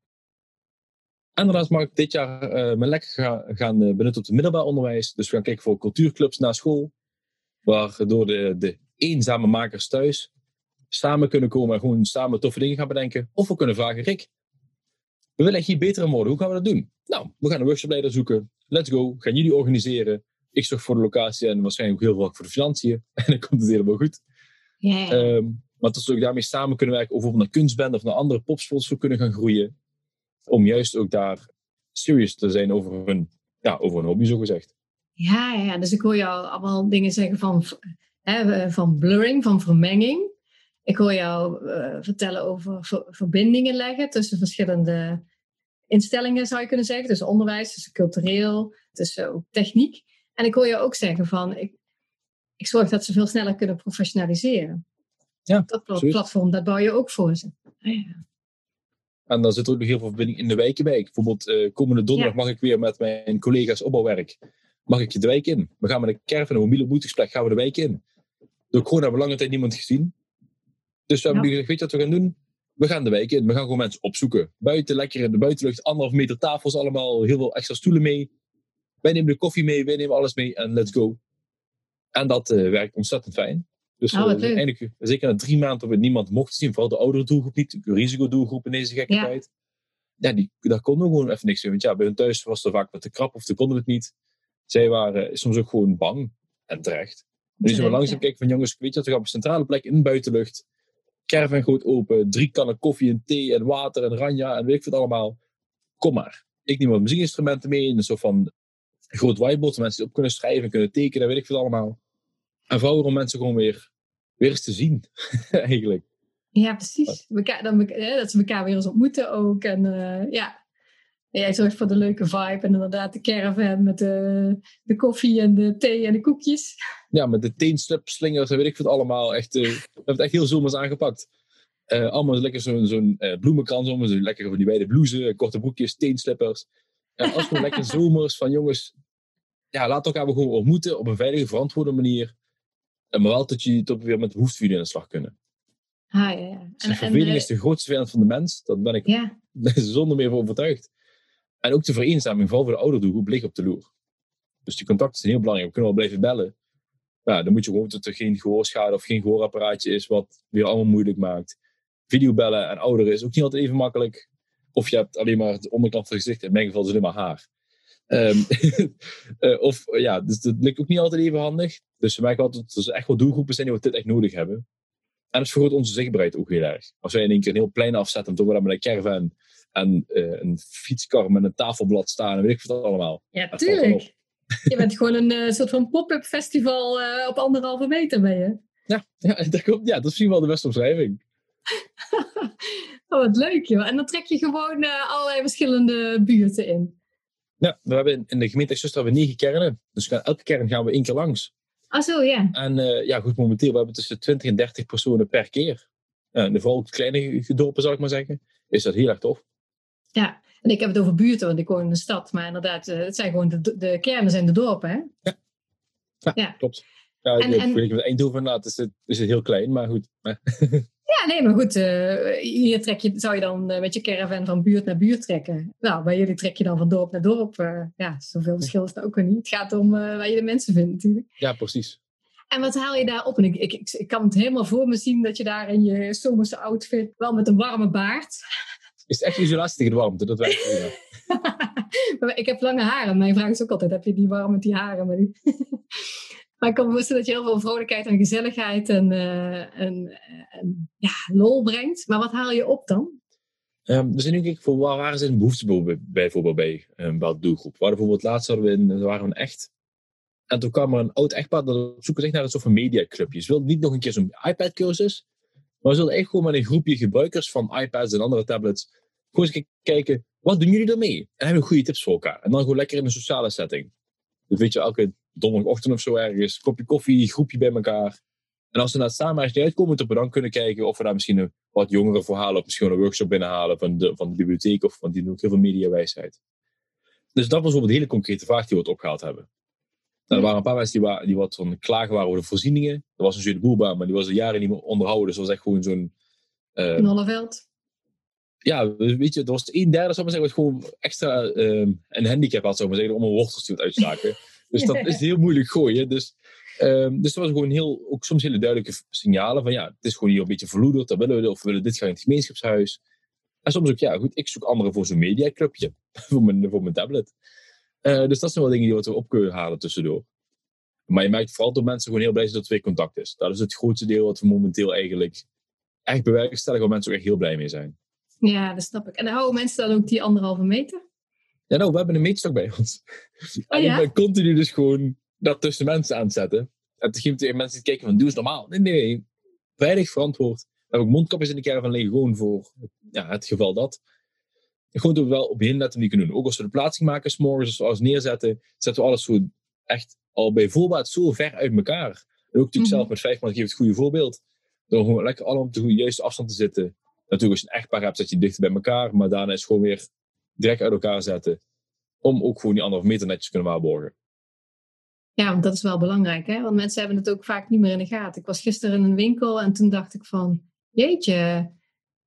En daarnaast mag ik dit jaar uh, mijn lekker ga, gaan uh, benutten op het middelbaar onderwijs. Dus we gaan kijken voor cultuurclubs na school. Waardoor de, de eenzame makers thuis samen kunnen komen en gewoon samen toffe dingen gaan bedenken. Of we kunnen vragen, Rick, we willen echt hier beter in worden. Hoe gaan we dat doen? Nou, we gaan een workshopleider zoeken. Let's go. Gaan jullie organiseren. Ik zorg voor de locatie en waarschijnlijk ook heel veel voor de financiën. [laughs] En dan komt het helemaal goed. Yeah. Um, maar dat we ook daarmee samen kunnen werken, of bijvoorbeeld naar kunstband of naar andere popsports voor kunnen gaan groeien. Om juist ook daar serious te zijn over hun, ja, over hun hobby, zo gezegd. Ja, ja, dus ik hoor jou allemaal dingen zeggen van, hè, van blurring, van vermenging. Ik hoor jou uh, vertellen over ver, verbindingen leggen tussen verschillende instellingen, zou je kunnen zeggen. Tussen onderwijs, tussen cultureel, tussen ook techniek. En ik hoor jou ook zeggen van, ik, ik zorg dat ze veel sneller kunnen professionaliseren. Ja, dat platform, dat bouw je ook voor ze. Ja. En dan zit er ook nog heel veel verbinding in de wijken bij. Bijvoorbeeld uh, komende donderdag ja. mag ik weer met mijn collega's opbouwwerk. Mag ik de wijk in? We gaan met een caravan, een mobiele ontmoetingsplek, gaan we de wijk in. Door corona hebben we lange tijd niemand gezien. Dus we hebben nu gezegd, weet je wat we gaan doen? We gaan de wijk in. We gaan gewoon mensen opzoeken. Buiten, lekker in de buitenlucht. Anderhalf meter tafels allemaal. Heel veel extra stoelen mee. Wij nemen de koffie mee. Wij nemen alles mee. En let's go. En dat uh, werkt ontzettend fijn. Dus oh, uh, eindelijk, zeker na drie maanden dat we niemand mochten zien, vooral de oudere doelgroep niet, de risicodoelgroep in deze gekke ja. tijd. Ja, die, daar konden we gewoon even niks mee. Want ja, bij hun thuis was er vaak wat te krap of te konden we het niet. Zij waren soms ook gewoon bang en terecht. En zijn we langzaam ja. kijken van jongens, weet je wat, we gaan op een centrale plek in de buitenlucht. Caravan goed open, drie kannen koffie en thee en water en ranja en weet ik wat allemaal. Kom maar. Ik neem wat muziekinstrumenten mee, een soort van groot whiteboard, waar mensen op kunnen schrijven, kunnen tekenen, weet ik veel allemaal. En vooral om mensen gewoon weer, weer eens te zien, [laughs] eigenlijk. Ja, precies. Dan, dat ze elkaar weer eens ontmoeten ook. En uh, ja, jij zorgt voor de leuke vibe. En inderdaad de caravan met de, de koffie en de thee en de koekjes. Ja, met de teenslipslingers en weet ik veel allemaal. Echt, uh, we hebben het echt heel zomers aangepakt. Uh, allemaal lekker zo'n zo'n bloemenkrans om. Zo lekker van die wijde blouse, korte broekjes, teenslippers. En als we lekker zomers van jongens, ja, laat elkaar gewoon ontmoeten op een veilige, verantwoorde manier. Maar wel dat je tot weer met hoefvuur in de slag kunnen. Ah, ja, ja. En, verveling en, is de grootste vijand van de mens. Daar ben ik ja. [laughs] zonder meer van overtuigd. En ook de vereenzaming, vooral voor de ouderdoelgroep, ligt op de loer. Dus die contacten zijn heel belangrijk. We kunnen wel blijven bellen. Ja, dan moet je gewoon dat er geen gehoorschade of geen gehoorapparaatje is, wat weer allemaal moeilijk maakt. Videobellen en ouderen is ook niet altijd even makkelijk. Of je hebt alleen maar de onderkant van het gezicht. In mijn geval is het alleen maar haar. Um, [laughs] of ja, dus dat lukt ook niet altijd even handig. Dus we merken altijd dat er echt wel doelgroepen zijn die we dit echt nodig hebben. En het vergroot onze zichtbaarheid ook heel erg. Als wij in één keer een heel plein afzetten, dan we met een caravan en uh, een fietskar met een tafelblad staan en weet ik wat allemaal. Ja, tuurlijk. Je bent gewoon een uh, soort van pop-up festival uh, op anderhalve meter ben je. Ja, ja, [laughs] dat, komt, ja, dat is misschien wel de beste omschrijving. [laughs] oh, wat leuk joh. En dan trek je gewoon allerlei verschillende buurten in. Ja, we hebben in de gemeente Zuster hebben we negen kernen. Dus gaan, elke kern gaan we één keer langs. Ah zo, ja. En uh, ja, goed, momenteel we hebben tussen 20 en 30 personen per keer. Uh, en vooral kleine dorpen, zal ik maar zeggen, is dat heel erg tof. Ja, en ik heb het over buurten, want ik woon in de stad. Maar inderdaad, uh, het zijn gewoon de, de kernen zijn de dorpen, hè? Ja, ja, ja. klopt. Ja, en, ik, en, ik, Eindhoven inderdaad is het, is het heel klein, maar goed. [laughs] Ja, nee, maar goed. Uh, hier trek je, zou je dan uh, met je caravan van buurt naar buurt trekken. Nou, bij jullie trek je dan van dorp naar dorp. Uh, ja, zoveel verschil is er ook weer niet. Het gaat om waar je de mensen vindt natuurlijk. Ja, precies. En wat haal je daar op? En ik, ik, ik, ik, kan het helemaal voor me zien dat je daar in je zomerse outfit, wel met een warme baard. Is het echt isolatie tegen de warmte? Dat werkt prima. [laughs] ik heb lange haren. Mijn vraag is ook altijd, heb je die warm met die haren? Maar die... Maar ik kan me voorstellen dat je heel veel vrolijkheid en gezelligheid en, uh, ja, lol brengt. Maar wat haal je op dan? Um, zijn nu kijken voor waar waren zijn behoeftes bijvoorbeeld bij een bepaalde doelgroep. Waar bijvoorbeeld laatst hadden we in, waren we echt. En toen kwam er een oud echtpaar dat op zoek naar een soort van mediaclubje. Ze wilden niet nog een keer zo'n iPad-cursus. Maar ze wilden echt gewoon met een groepje gebruikers van iPads en andere tablets. Gewoon eens kijken, wat doen jullie ermee? En hebben goede tips voor elkaar. En dan gewoon lekker in een sociale setting. Dus weet je, elke donderdagochtend of zo ergens, kopje koffie, groepje bij elkaar. En als we naar samen ergens uitkomen, dat we dan kunnen kijken of we daar misschien een wat jongere verhalen of misschien een workshop binnenhalen van de, van de bibliotheek of van die doen ook heel veel mediawijsheid. Dus dat was bijvoorbeeld een hele concrete vraag die we het opgehaald hebben. Nou, er waren een paar mensen die, die wat van klagen waren over de voorzieningen. Er was een Zuid boerbaan, maar die was al jaren niet meer onderhouden. Dus dat was echt gewoon zo'n... Uh, een Holleveld. Ja, weet je, er was een derde, zou maar zeggen, wat gewoon extra uh, een handicap had, zou maar zeggen, om een wortels te uitstaken. Dus dat is heel moeilijk gooien. Dus, um, dus dat was gewoon heel, ook soms hele duidelijke signalen van ja, het is gewoon hier een beetje verloederd, dat willen we, of we willen dit gaan in het gemeenschapshuis. En soms ook, ja goed, ik zoek anderen voor zo'n mediaclubje, [laughs] voor mijn, voor mijn tablet. Uh, dus dat zijn wel dingen die we op kunnen halen tussendoor. Maar je merkt vooral dat mensen gewoon heel blij zijn dat er weer contact is. Dat is het grootste deel wat we momenteel eigenlijk echt bewerkstelligen, waar mensen ook echt heel blij mee zijn. Ja, dat snap ik. En houden mensen dan ook die anderhalve meter? Ja, nou, we hebben een meetstok bij ons. Oh, en ik ben continu dus gewoon dat tussen mensen aan het zetten. En toen ging mensen kijken van, doe eens normaal. Nee, nee, veilig verantwoord. We hebben ook mondkapjes in de caravan liggen, gewoon voor ja, het geval dat. Gewoon dat we wel op heel net manier kunnen doen. Ook als we de plaatsing maken, s'morgens, als we neerzetten, zetten we alles zo echt al bij voorbaat zo ver uit elkaar. En ook natuurlijk mm -hmm. zelf met vijf man geef het goede voorbeeld. Door gewoon lekker allemaal op de juiste afstand te zitten. Natuurlijk, als je een echtpaar hebt, zet je dichter bij elkaar. Maar daarna is gewoon weer direct uit elkaar zetten. Om ook gewoon die anderhalf meter netjes te kunnen waarborgen. Ja, want dat is wel belangrijk, hè? Want mensen hebben het ook vaak niet meer in de gaten. Ik was gisteren in een winkel en toen dacht ik van, jeetje,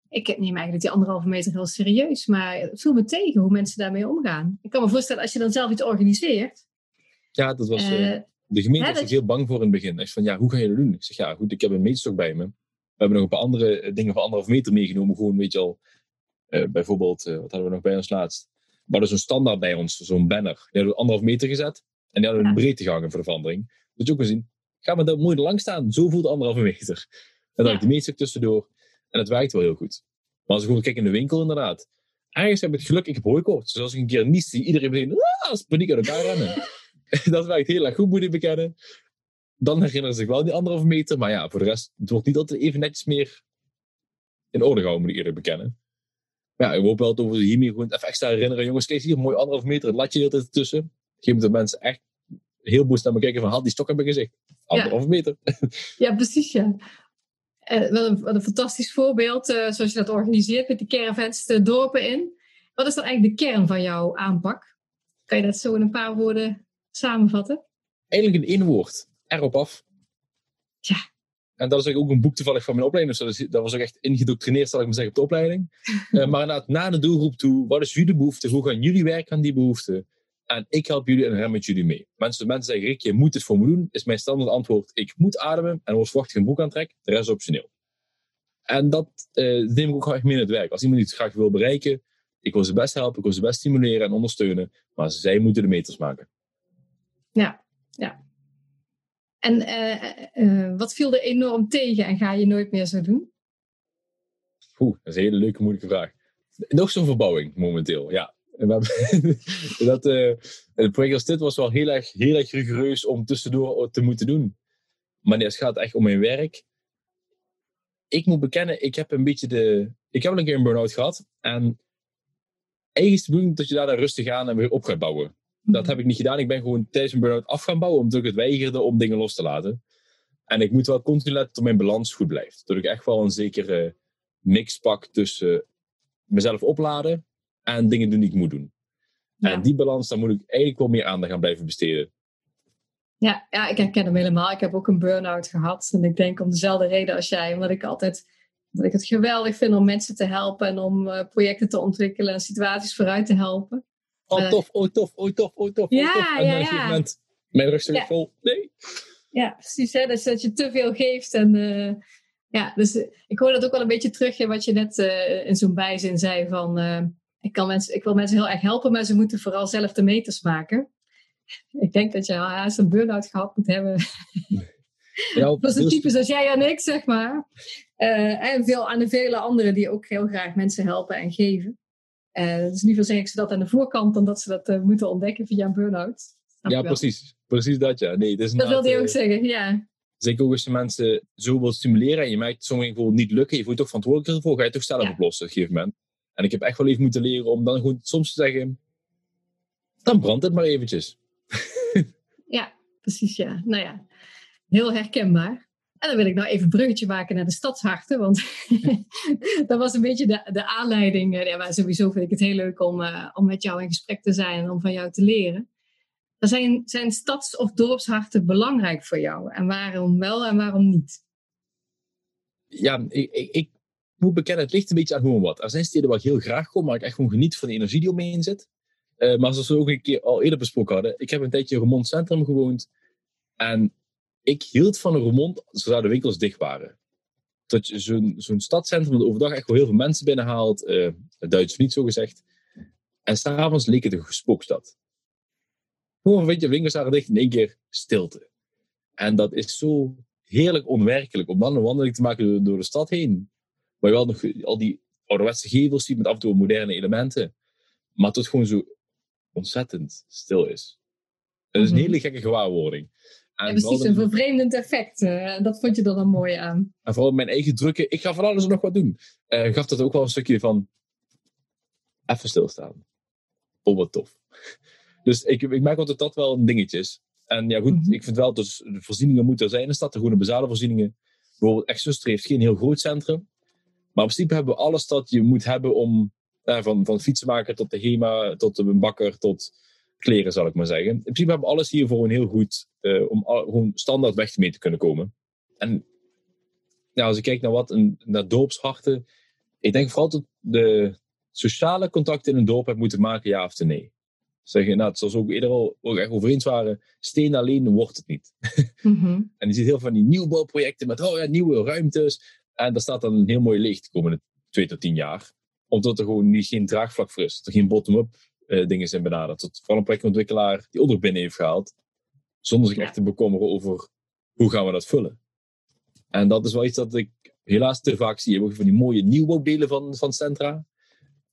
ik neem eigenlijk die anderhalve meter heel serieus, maar het viel me tegen hoe mensen daarmee omgaan. Ik kan me voorstellen, als je dan zelf iets organiseert. Ja, dat was. Uh, de gemeente was dat... heel bang voor in het begin. Ik van, ja, hoe ga je dat doen? Ik zeg, ja, goed, ik heb een meetstok bij me. We hebben nog een paar andere eh, dingen van anderhalve meter meegenomen. Gewoon, weet je al, bijvoorbeeld, uh, wat hadden we nog bij ons laatst? We hadden zo'n standaard bij ons, zo'n banner. Die hadden we anderhalf meter gezet. En die hadden we gehangen voor de verandering. Dus ook gezien, ga maar daar mooi lang staan. Zo voelt anderhalve [laughs] meter. En dan ja. heb ik de meetstok tussendoor. En het werkt wel heel goed. Maar als ik gewoon kijk in de winkel inderdaad. ergens heb ik het geluk, ik heb hooikoorts. Dus als ik een keer niet zie, iedereen meteen ah, paniek uit elkaar rennen. [laughs] dat werkt heel erg goed, moet ik bekennen. Dan herinneren ze zich wel die anderhalve meter. Maar ja, voor de rest, het wordt niet altijd even netjes meer in orde gehouden, moet ik eerlijk bekennen. Ja, ik hoop wel dat we hiermee gewoon even extra herinneren. Jongens, kijk hier, mooi anderhalve meter, het latje er tussen. Geef dat mensen echt heel boos naar me kijken van, had die stok in mijn gezicht. Anderhalve meter. [laughs] Ja, precies, ja. Uh, wat, een, wat, een, fantastisch voorbeeld, uh, zoals je dat organiseert met die caravans de dorpen in. Wat is dan eigenlijk de kern van jouw aanpak? Kan je dat zo in een paar woorden samenvatten? Eigenlijk in één woord. Erop af. Ja. En dat is ook een boek toevallig van mijn opleiding. Dus dat was ook echt ingedoctrineerd, zal ik maar zeggen, op de opleiding. uh, [laughs] maar inderdaad, na de doelgroep toe, wat is jullie behoefte? Hoe gaan jullie werken aan die behoefte? En ik help jullie en ren met jullie mee. Mensen, mensen zeggen, Rick, je moet het voor me doen. Is mijn standaard antwoord, ik moet ademen. En ik een boek aantrek, de rest is optioneel. En dat uh, neem ik ook graag mee in het werk. Als iemand iets graag wil bereiken, ik wil ze best helpen, ik wil ze best stimuleren en ondersteunen. Maar zij moeten de meters maken. Ja, ja. En uh, uh, wat viel er enorm tegen en ga je nooit meer zo doen? Oeh, dat is een hele leuke, moeilijke vraag. Nog zo'n verbouwing momenteel, ja. [laughs] Dat, het project als dit was wel heel erg, heel erg rigoureus om tussendoor te moeten doen. Maar nee, het gaat echt om mijn werk. Ik moet bekennen, ik heb een beetje de... Ik heb al een keer een burn-out gehad. En eigenlijk is de bedoeling dat je daar rustig aan en weer op gaat bouwen. Dat heb ik niet gedaan. Ik ben gewoon tijdens een burn-out af gaan bouwen, omdat ik het weigerde om dingen los te laten. En ik moet wel continu letten dat mijn balans goed blijft. Dat ik echt wel een zekere mix pak tussen mezelf opladen en dingen doen die ik moet doen. Ja. En die balans, daar moet ik eigenlijk wel meer aandacht aan blijven besteden. Ja, ja, ik herken hem helemaal. Ik heb ook een burn-out gehad. En ik denk om dezelfde reden als jij. Omdat ik altijd dat ik het geweldig vind om mensen te helpen en om uh, projecten te ontwikkelen en situaties vooruit te helpen. Oh, tof, oh, tof, oh, tof, oh, tof. Ja, tof. En ja, ja. Moment, mijn rug zit ja. vol. Nee. Ja, precies. Hè? Dus dat je te veel geeft. En, uh, ja, dus uh, ik hoor dat ook wel een beetje terug in wat je net in zo'n bijzin zei van ik, kan mensen, ik wil mensen heel erg helpen, maar ze moeten vooral zelf de meters maken. Ik denk dat je haast een burn-out gehad moet hebben. Ja, [laughs] dat is een type zoals jij en ik, zeg maar. En veel, aan de vele anderen die ook heel graag mensen helpen en geven. Uh, dus liever zeg ik ze dat aan de voorkant dan dat ze dat uh, moeten ontdekken via een burn-out. Ja, precies. Precies dat, ja. Nee, dat dat wilde je ook zeggen, ja. Zeker ook als je mensen zo wil stimuleren en je merkt sommige gewoon niet lukken, je voelt toch verantwoordelijk ervoor, ga je toch zelf ja. oplossen op een gegeven moment. En ik heb echt wel even moeten leren om dan gewoon soms te zeggen, dan brandt het maar eventjes. [laughs] ja, precies ja. Nou ja, heel herkenbaar. En dan wil ik nou even een bruggetje maken naar de stadsharten, want [laughs] dat was een beetje de, de aanleiding. Ja, maar sowieso vind ik het heel leuk om, uh, om met jou in gesprek te zijn en om van jou te leren. Zijn, zijn stads- of dorpsharten belangrijk voor jou? En waarom wel en waarom niet? Ja, ik, ik, ik moet bekennen, het ligt een beetje aan hoe wat. Er zijn steden waar ik heel graag kom, maar ik echt gewoon geniet van de energie die omheen zit. Uh, maar zoals we ook een keer al eerder besproken hadden, ik heb een tijdje in Remond Centrum gewoond. En ik hield van een Remond zodra de winkels dicht waren. Dat je zo'n zo'n stadcentrum dat overdag echt wel heel veel mensen binnenhaalt, uh, het Duits niet zo gezegd. En s'avonds leek het een gespookstad. Gewoon, weet je, winkels waren dicht in één keer stilte. En dat is zo heerlijk onwerkelijk om dan een wandeling te maken door, door de stad heen. Maar je wel nog al die ouderwetse gevels ziet met af en toe moderne elementen. Maar het gewoon zo ontzettend stil is. Het is een hele gekke gewaarwording. En ja, precies, een vervreemdend effect. Uh, dat vond je er dan mooi aan. En vooral mijn eigen drukken, ik ga van alles nog wat doen. Uh, gaf dat ook wel een stukje van even stilstaan. Oh, wat tof. Dus ik, ik merk altijd dat wel een dingetje is. En ja, goed, mm -hmm. ik vind wel, dus de voorzieningen moeten er zijn in de stad. De groene basale voorzieningen. Bijvoorbeeld, Exuster heeft geen heel groot centrum. Maar in principe hebben we alles dat je moet hebben om, eh, van, van fietsenmaker tot de HEMA, tot een bakker, tot kleren, zal ik maar zeggen. In principe hebben we alles hier een heel goed, uh, om al, gewoon standaard weg mee te kunnen komen. En ja, als ik kijk naar wat, een, naar dorpsharten, ik denk vooral dat de sociale contacten in een dorp hebben moeten maken, ja of nee. Zeggen, nou, zoals we ook eerder al ook echt over eens waren, steen alleen wordt het niet. [laughs] Mm -hmm. en je ziet heel veel van die nieuwbouwprojecten met oh ja, nieuwe ruimtes. En daar staat dan een heel mooi licht de komende twee tot tien jaar. Omdat er gewoon niet, geen draagvlak voor is. Er geen bottom-up uh, dingen zijn benaderd. Dat vooral een projectontwikkelaar die onder binnen heeft gehaald. Zonder zich echt te bekommeren over hoe gaan we dat vullen. En dat is wel iets dat ik helaas te vaak zie. Je hebt van die mooie nieuwbouwdelen van, van Centra.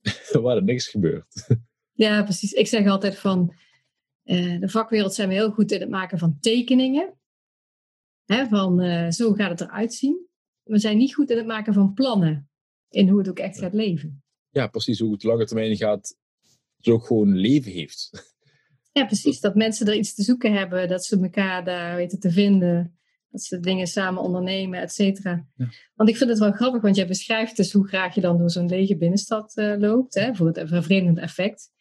[laughs] waar er niks gebeurt. Ja, precies. Ik zeg altijd van, uh, de vakwereld zijn we heel goed in het maken van tekeningen. Hè, van uh, zo gaat het eruit zien. We zijn niet goed in het maken van plannen. In hoe het ook echt gaat leven. Ja, precies. Hoe het lange termijn gaat, zo ook gewoon leven heeft. Ja, precies. Dat mensen er iets te zoeken hebben. Dat ze elkaar daar weten te vinden. Dat ze dingen samen ondernemen, et cetera. Ja. Want ik vind het wel grappig, want jij beschrijft dus hoe graag je dan door zo'n lege binnenstad uh, loopt. Hè, voor het vervreemdend effect.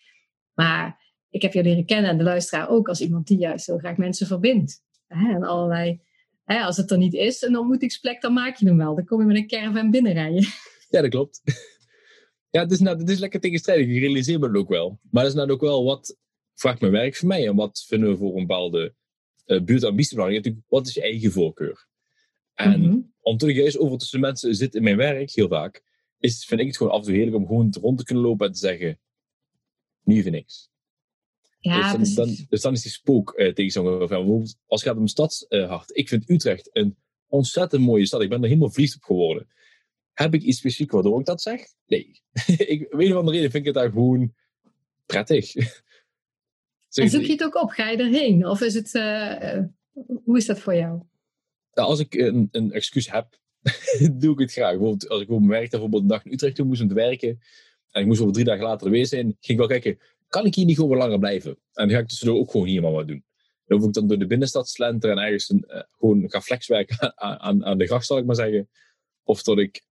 Maar ik heb jou leren kennen en de luisteraar ook als iemand die juist heel graag mensen verbindt. Hè, en allerlei, hè, als het er niet is, een ontmoetingsplek, dan maak je hem wel. Dan kom je met een caravan binnenrijden. Ja, dat klopt. Ja, het is, nou, het is lekker tegenstrijdig. Ik realiseer me het ook wel. Maar dat is nou ook wel wat vraagt mijn werk voor mij en wat vinden we voor een bepaalde uh, buurtambitie belangrijk. Natuurlijk, wat is je eigen voorkeur? En -hmm. om terug juist over tussen mensen zit in mijn werk heel vaak, is, vind ik het gewoon af en toe heerlijk om gewoon rond te kunnen lopen en te zeggen, nu even niks. Ja, dus, dan, dan, dus dan is die spook uh, tegenstander van bijvoorbeeld als het gaat om stadshart. Uh, ik vind Utrecht een ontzettend mooie stad. Ik ben er helemaal verliefd op geworden. Heb ik iets specifiek waardoor ik dat zeg? Nee. [laughs] ik, weet een of andere reden vind ik het daar gewoon prettig. [laughs] en zoek je het ook op? Ga je erheen? Of is het, uh, hoe is dat voor jou? Nou, als ik een, een excuus heb, [laughs] doe ik het graag. Bijvoorbeeld, als ik op mijn werk bijvoorbeeld een dag in Utrecht toe moest om te werken, en ik moest over drie dagen later er weer zijn, ging ik wel kijken, kan ik hier niet gewoon langer blijven? En dan ga ik tussendoor ook gewoon hier maar wat doen. Dan hoef ik dan door de binnenstad slenteren en ergens een, uh, gewoon ga flexwerken aan, aan, aan de gracht, zal ik maar zeggen. Of dat ik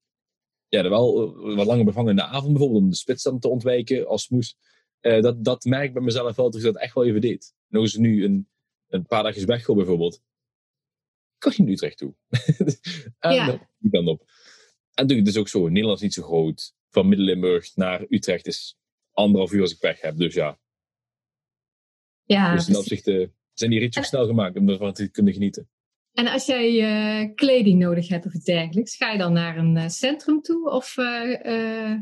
ja, wel wat langer bevangen in de avond bijvoorbeeld, om de spits dan te ontwijken als moest. Uh, dat, dat merk ik bij mezelf wel, dat ik dat echt wel even deed. Nog eens nu een, een paar dagjes weggaan bijvoorbeeld. Kan niet Utrecht toe. en [laughs] ja. die kant op. En natuurlijk, het is ook zo, Nederland is niet zo groot. Van Midden-Limburg naar Utrecht is anderhalf uur als ik weg heb, dus ja. Ja, dus in dat opzicht uh, zijn die ritjes snel gemaakt om ervan te kunnen genieten. En als jij uh, kleding nodig hebt of iets dergelijks, ga je dan naar een uh, centrum toe of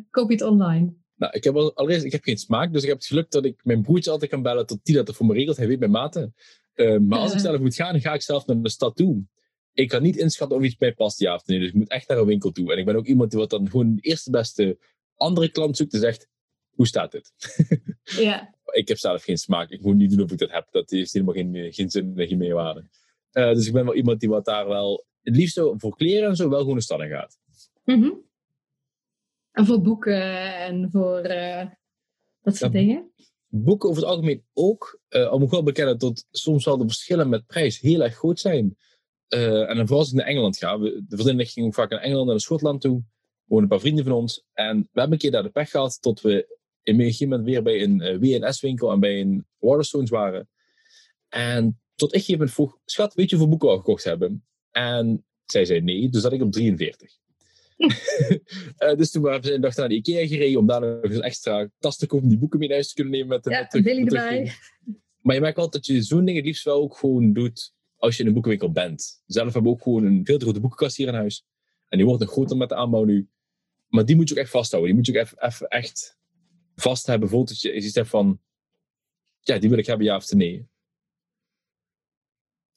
koop je het online? Nou, ik heb allereerst, ik heb geen smaak, dus ik heb het geluk dat ik mijn broertje altijd kan bellen tot die dat er voor me regelt. Hij weet mijn maten. Uh, maar als ik [laughs] zelf moet gaan, dan ga ik zelf naar de stad toe. Ik kan niet inschatten of iets bij past, ja of nee. Dus ik moet echt naar een winkel toe. En ik ben ook iemand die wat dan gewoon de eerste beste andere klant zoekt en zegt, hoe staat dit? Ja. [laughs] ik heb zelf geen smaak. Ik moet niet doen of ik dat heb. Dat heeft helemaal geen, geen zin en geen meerwaarde. Uh, dus ik ben wel iemand die wat daar wel, het liefst voor kleren en zo, wel gewoon de stad in gaat. Mm -hmm. En voor boeken en voor uh, dat soort ja, dingen? Boeken over het algemeen ook. Uh, al moet ik wel bekennen dat soms wel de verschillen met prijs heel erg groot zijn. Uh, en dan vooral als ik naar Engeland ga. We, de vriendin ging ook vaak naar Engeland en naar Schotland toe. wonen een paar vrienden van ons. En we hebben een keer daar de pech gehad tot we in een gegeven moment weer bij een WNS-winkel en bij een Waterstones waren. En tot ik een moment vroeg, schat, weet je hoeveel boeken we al gekocht hebben? En zij zei nee, dus zat ik op 43. uh, dus toen waren we een dag naar de Ikea gereden om daar nog eens extra tas te kopen, die boeken mee naar huis te kunnen nemen. Met de, ja, met Billy erbij. Maar je merkt wel dat je zo'n ding het liefst wel ook gewoon doet als je in een boekenwinkel bent. Zelf hebben we ook gewoon een veel te grote boekenkast hier in huis. En die wordt nog groter met de aanbouw nu. Maar die moet je ook echt vasthouden. Die moet je ook even, even echt vast hebben. Bijvoorbeeld dat je iets hebt van, ja, die wil ik hebben, ja of nee.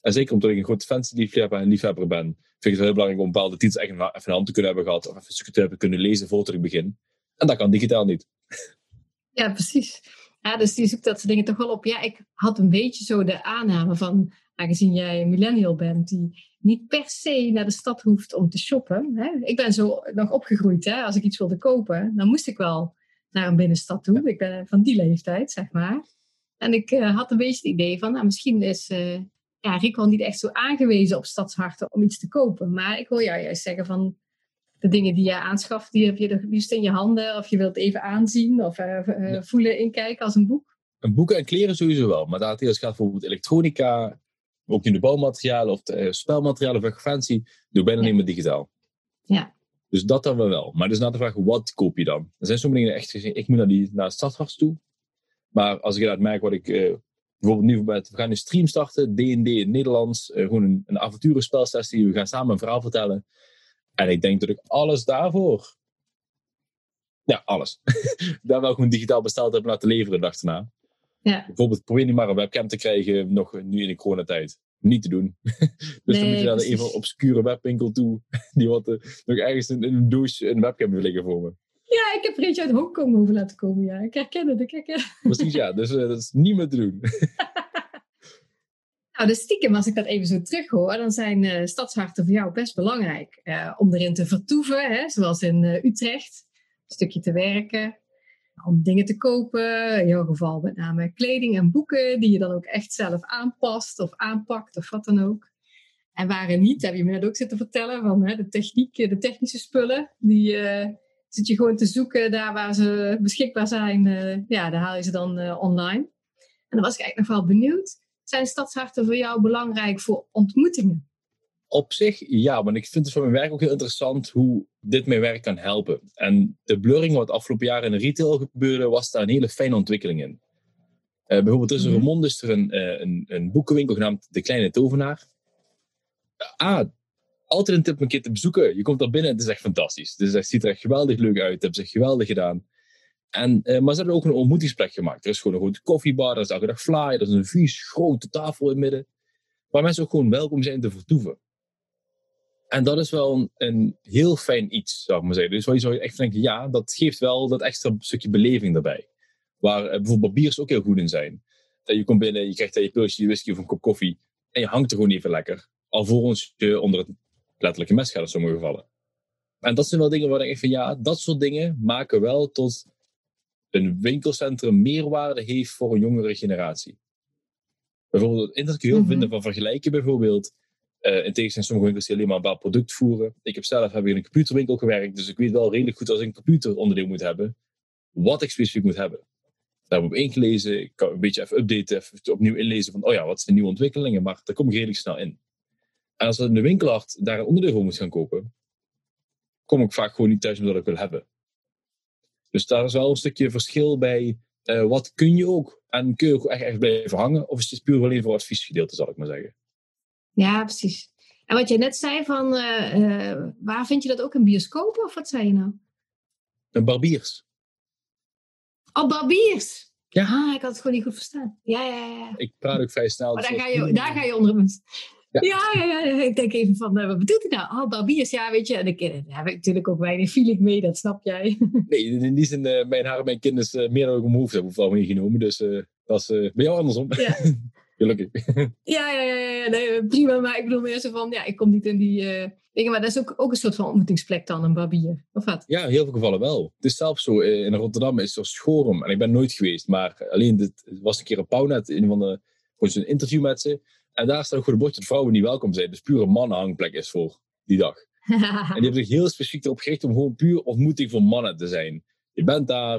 En zeker omdat ik een grote fancy-liefhebber en liefhebber ben, vind ik het heel belangrijk om bepaalde titels echt even in hand te kunnen hebben gehad. Of even te hebben kunnen lezen voordat ik begin. En dat kan digitaal niet. Ja, precies. Ja, dus die zoekt dat soort dingen toch wel op. Ja, ik had een beetje zo de aanname van, aangezien jij een millennial bent, die niet per se naar de stad hoeft om te shoppen. Hè? Ik ben zo nog opgegroeid. Hè? Als ik iets wilde kopen, dan moest ik wel naar een binnenstad toe. Ik ben van die leeftijd, zeg maar. En ik uh, had een beetje het idee van, nou, misschien is uh, ja, Rick wel niet echt zo aangewezen op stadsharten om iets te kopen. Maar ik hoor jou juist zeggen van de dingen die je aanschaft, die heb je het liefst in je handen. Of je wilt even aanzien of uh, uh, voelen, inkijken als een boek. Een boeken en kleren sowieso wel. Maar daar het gaat bijvoorbeeld elektronica, ook in de bouwmaterialen of de spelmaterialen of fancy, doe bijna ja. niet meer digitaal. Ja. Dus dat dan wel. Maar dus na de vraag, wat koop je dan? Er zijn sommige dingen echt gezien, ik moet naar, die, naar het toe. Maar als ik inderdaad merk wat ik bijvoorbeeld nu we gaan een stream starten, D&D in het Nederlands, uh, gewoon een, een avonturenspelsessie, we gaan samen een verhaal vertellen. En ik denk dat ik alles daarvoor, ja, alles, [laughs] daar wel gewoon digitaal besteld heb laten leveren de dag erna. Ja. Bijvoorbeeld probeer niet maar een webcam te krijgen, nog nu in de coronatijd. Niet te doen. [laughs] dus nee, dan moet je naar een even obscure webwinkel toe, [laughs] die wat uh, nog ergens in, in, een douche een webcam wil liggen voor me. Ja, ik heb er eentje uit Hongkong over laten komen. Ja, ik herken het. Ik herken het. Precies, ja. Dus uh, dat is niet meer te doen. [laughs] [laughs] nou, de stiekem, als ik dat even zo terughoor, dan zijn uh, stadsharten voor jou best belangrijk. Uh, om erin te vertoeven, hè, zoals in Utrecht. Een stukje te werken. Om dingen te kopen. In jouw geval met name kleding en boeken, die je dan ook echt zelf aanpast of aanpakt of wat dan ook. En waren niet, heb je me net ook zitten vertellen, van hè, de techniek, de technische spullen, die zit je gewoon te zoeken daar waar ze beschikbaar zijn. Uh, ja, daar haal je ze dan uh, online. En dan was ik eigenlijk nog wel benieuwd. Zijn stadsharten voor jou belangrijk voor ontmoetingen? Op zich ja, want ik vind het voor mijn werk ook heel interessant hoe dit mijn werk kan helpen. En de blurring wat afgelopen jaar in de retail gebeurde, was daar een hele fijne ontwikkeling in. Uh, bijvoorbeeld tussen mm -hmm. is er een, een, een boekenwinkel genaamd De Kleine Tovenaar. Ah, altijd een tip om een keer te bezoeken. Je komt daar binnen en het is echt fantastisch. Het ziet er echt geweldig leuk uit. Het hebben ze geweldig gedaan. En, uh, maar ze hebben ook een ontmoetingsplek gemaakt. Er is gewoon een grote koffiebar, er is elke dag fly, er is een vies grote tafel in het midden. Waar mensen ook gewoon welkom zijn te vertoeven. En dat is wel een, een heel fijn iets, zou ik maar zeggen. Dus waar je zou echt denken, ja, dat geeft wel dat extra stukje beleving daarbij. Waar uh, bijvoorbeeld biers ook heel goed in zijn. Dat je komt binnen, je krijgt je pilsje, je whisky of een kop koffie. En je hangt er gewoon even lekker. Alvorens je onder het letterlijk een mes gaat in sommige gevallen. En dat zijn wel dingen waar ik denk van ja, dat soort dingen maken wel tot een winkelcentrum meerwaarde heeft voor een jongere generatie. Bijvoorbeeld, het internet kun je heel mm vinden van vergelijken bijvoorbeeld. Uh, in tegenstelling sommige winkels die alleen maar een bepaald product voeren. Ik heb zelf heb in een computerwinkel gewerkt, dus ik weet wel redelijk goed als ik een computeronderdeel moet hebben, wat ik specifiek moet hebben. Daar heb ik op ingelezen, ik kan een beetje even updaten, even opnieuw inlezen van, oh ja, wat zijn de nieuwe ontwikkelingen, maar daar kom ik redelijk snel in. En als de winkelart daar een onderdeel voor moet gaan kopen, kom ik vaak gewoon niet thuis wat ik wil hebben. Dus daar is wel een stukje verschil bij. Uh, wat kun je ook? En kun je ook echt, echt blijven hangen? Of is het puur alleen voor adviesgedeelte, zal ik maar zeggen? Ja, precies. En wat je net zei van, uh, uh, waar vind je dat ook in bioscopen? Of wat zei je nou? Een barbiers. Oh, barbiers! Ja. Ah, ik had het gewoon niet goed verstaan. Ja, ja, ja. Ik praat ook vrij snel. Maar daar, ga je, daar ga je onder het ja. Ja, ja, ik denk even van, uh, wat bedoelt hij nou? Oh, barbiers, ja, weet je. En ik, daar heb ik natuurlijk ook weinig feeling mee, dat snap jij. [laughs] nee, in die zin, uh, mijn haar en mijn kind is uh, meer dan ik omhoofd heb al meegenomen. Dus dat is bij jou andersom. Ja. [laughs] Gelukkig. [laughs] ja, ja, ja, ja nee, prima. Maar ik bedoel meer zo van, ja, ik kom niet in die dingen. Maar dat is ook, ook een soort van ontmoetingsplek dan, een barbier. Of wat? Ja, in heel veel gevallen wel. Het is zelfs zo, in Rotterdam is er Schorum. En ik ben nooit geweest, maar alleen, dit was een keer een Pauwnet, een van de, gewoon zo'n interview met ze. En daar staat ook de bordje dat vrouwen niet welkom zijn. Dus pure mannenhangplek is voor die dag. [laughs] en die hebben zich heel specifiek erop gericht om gewoon puur ontmoeting voor mannen te zijn. Je bent daar,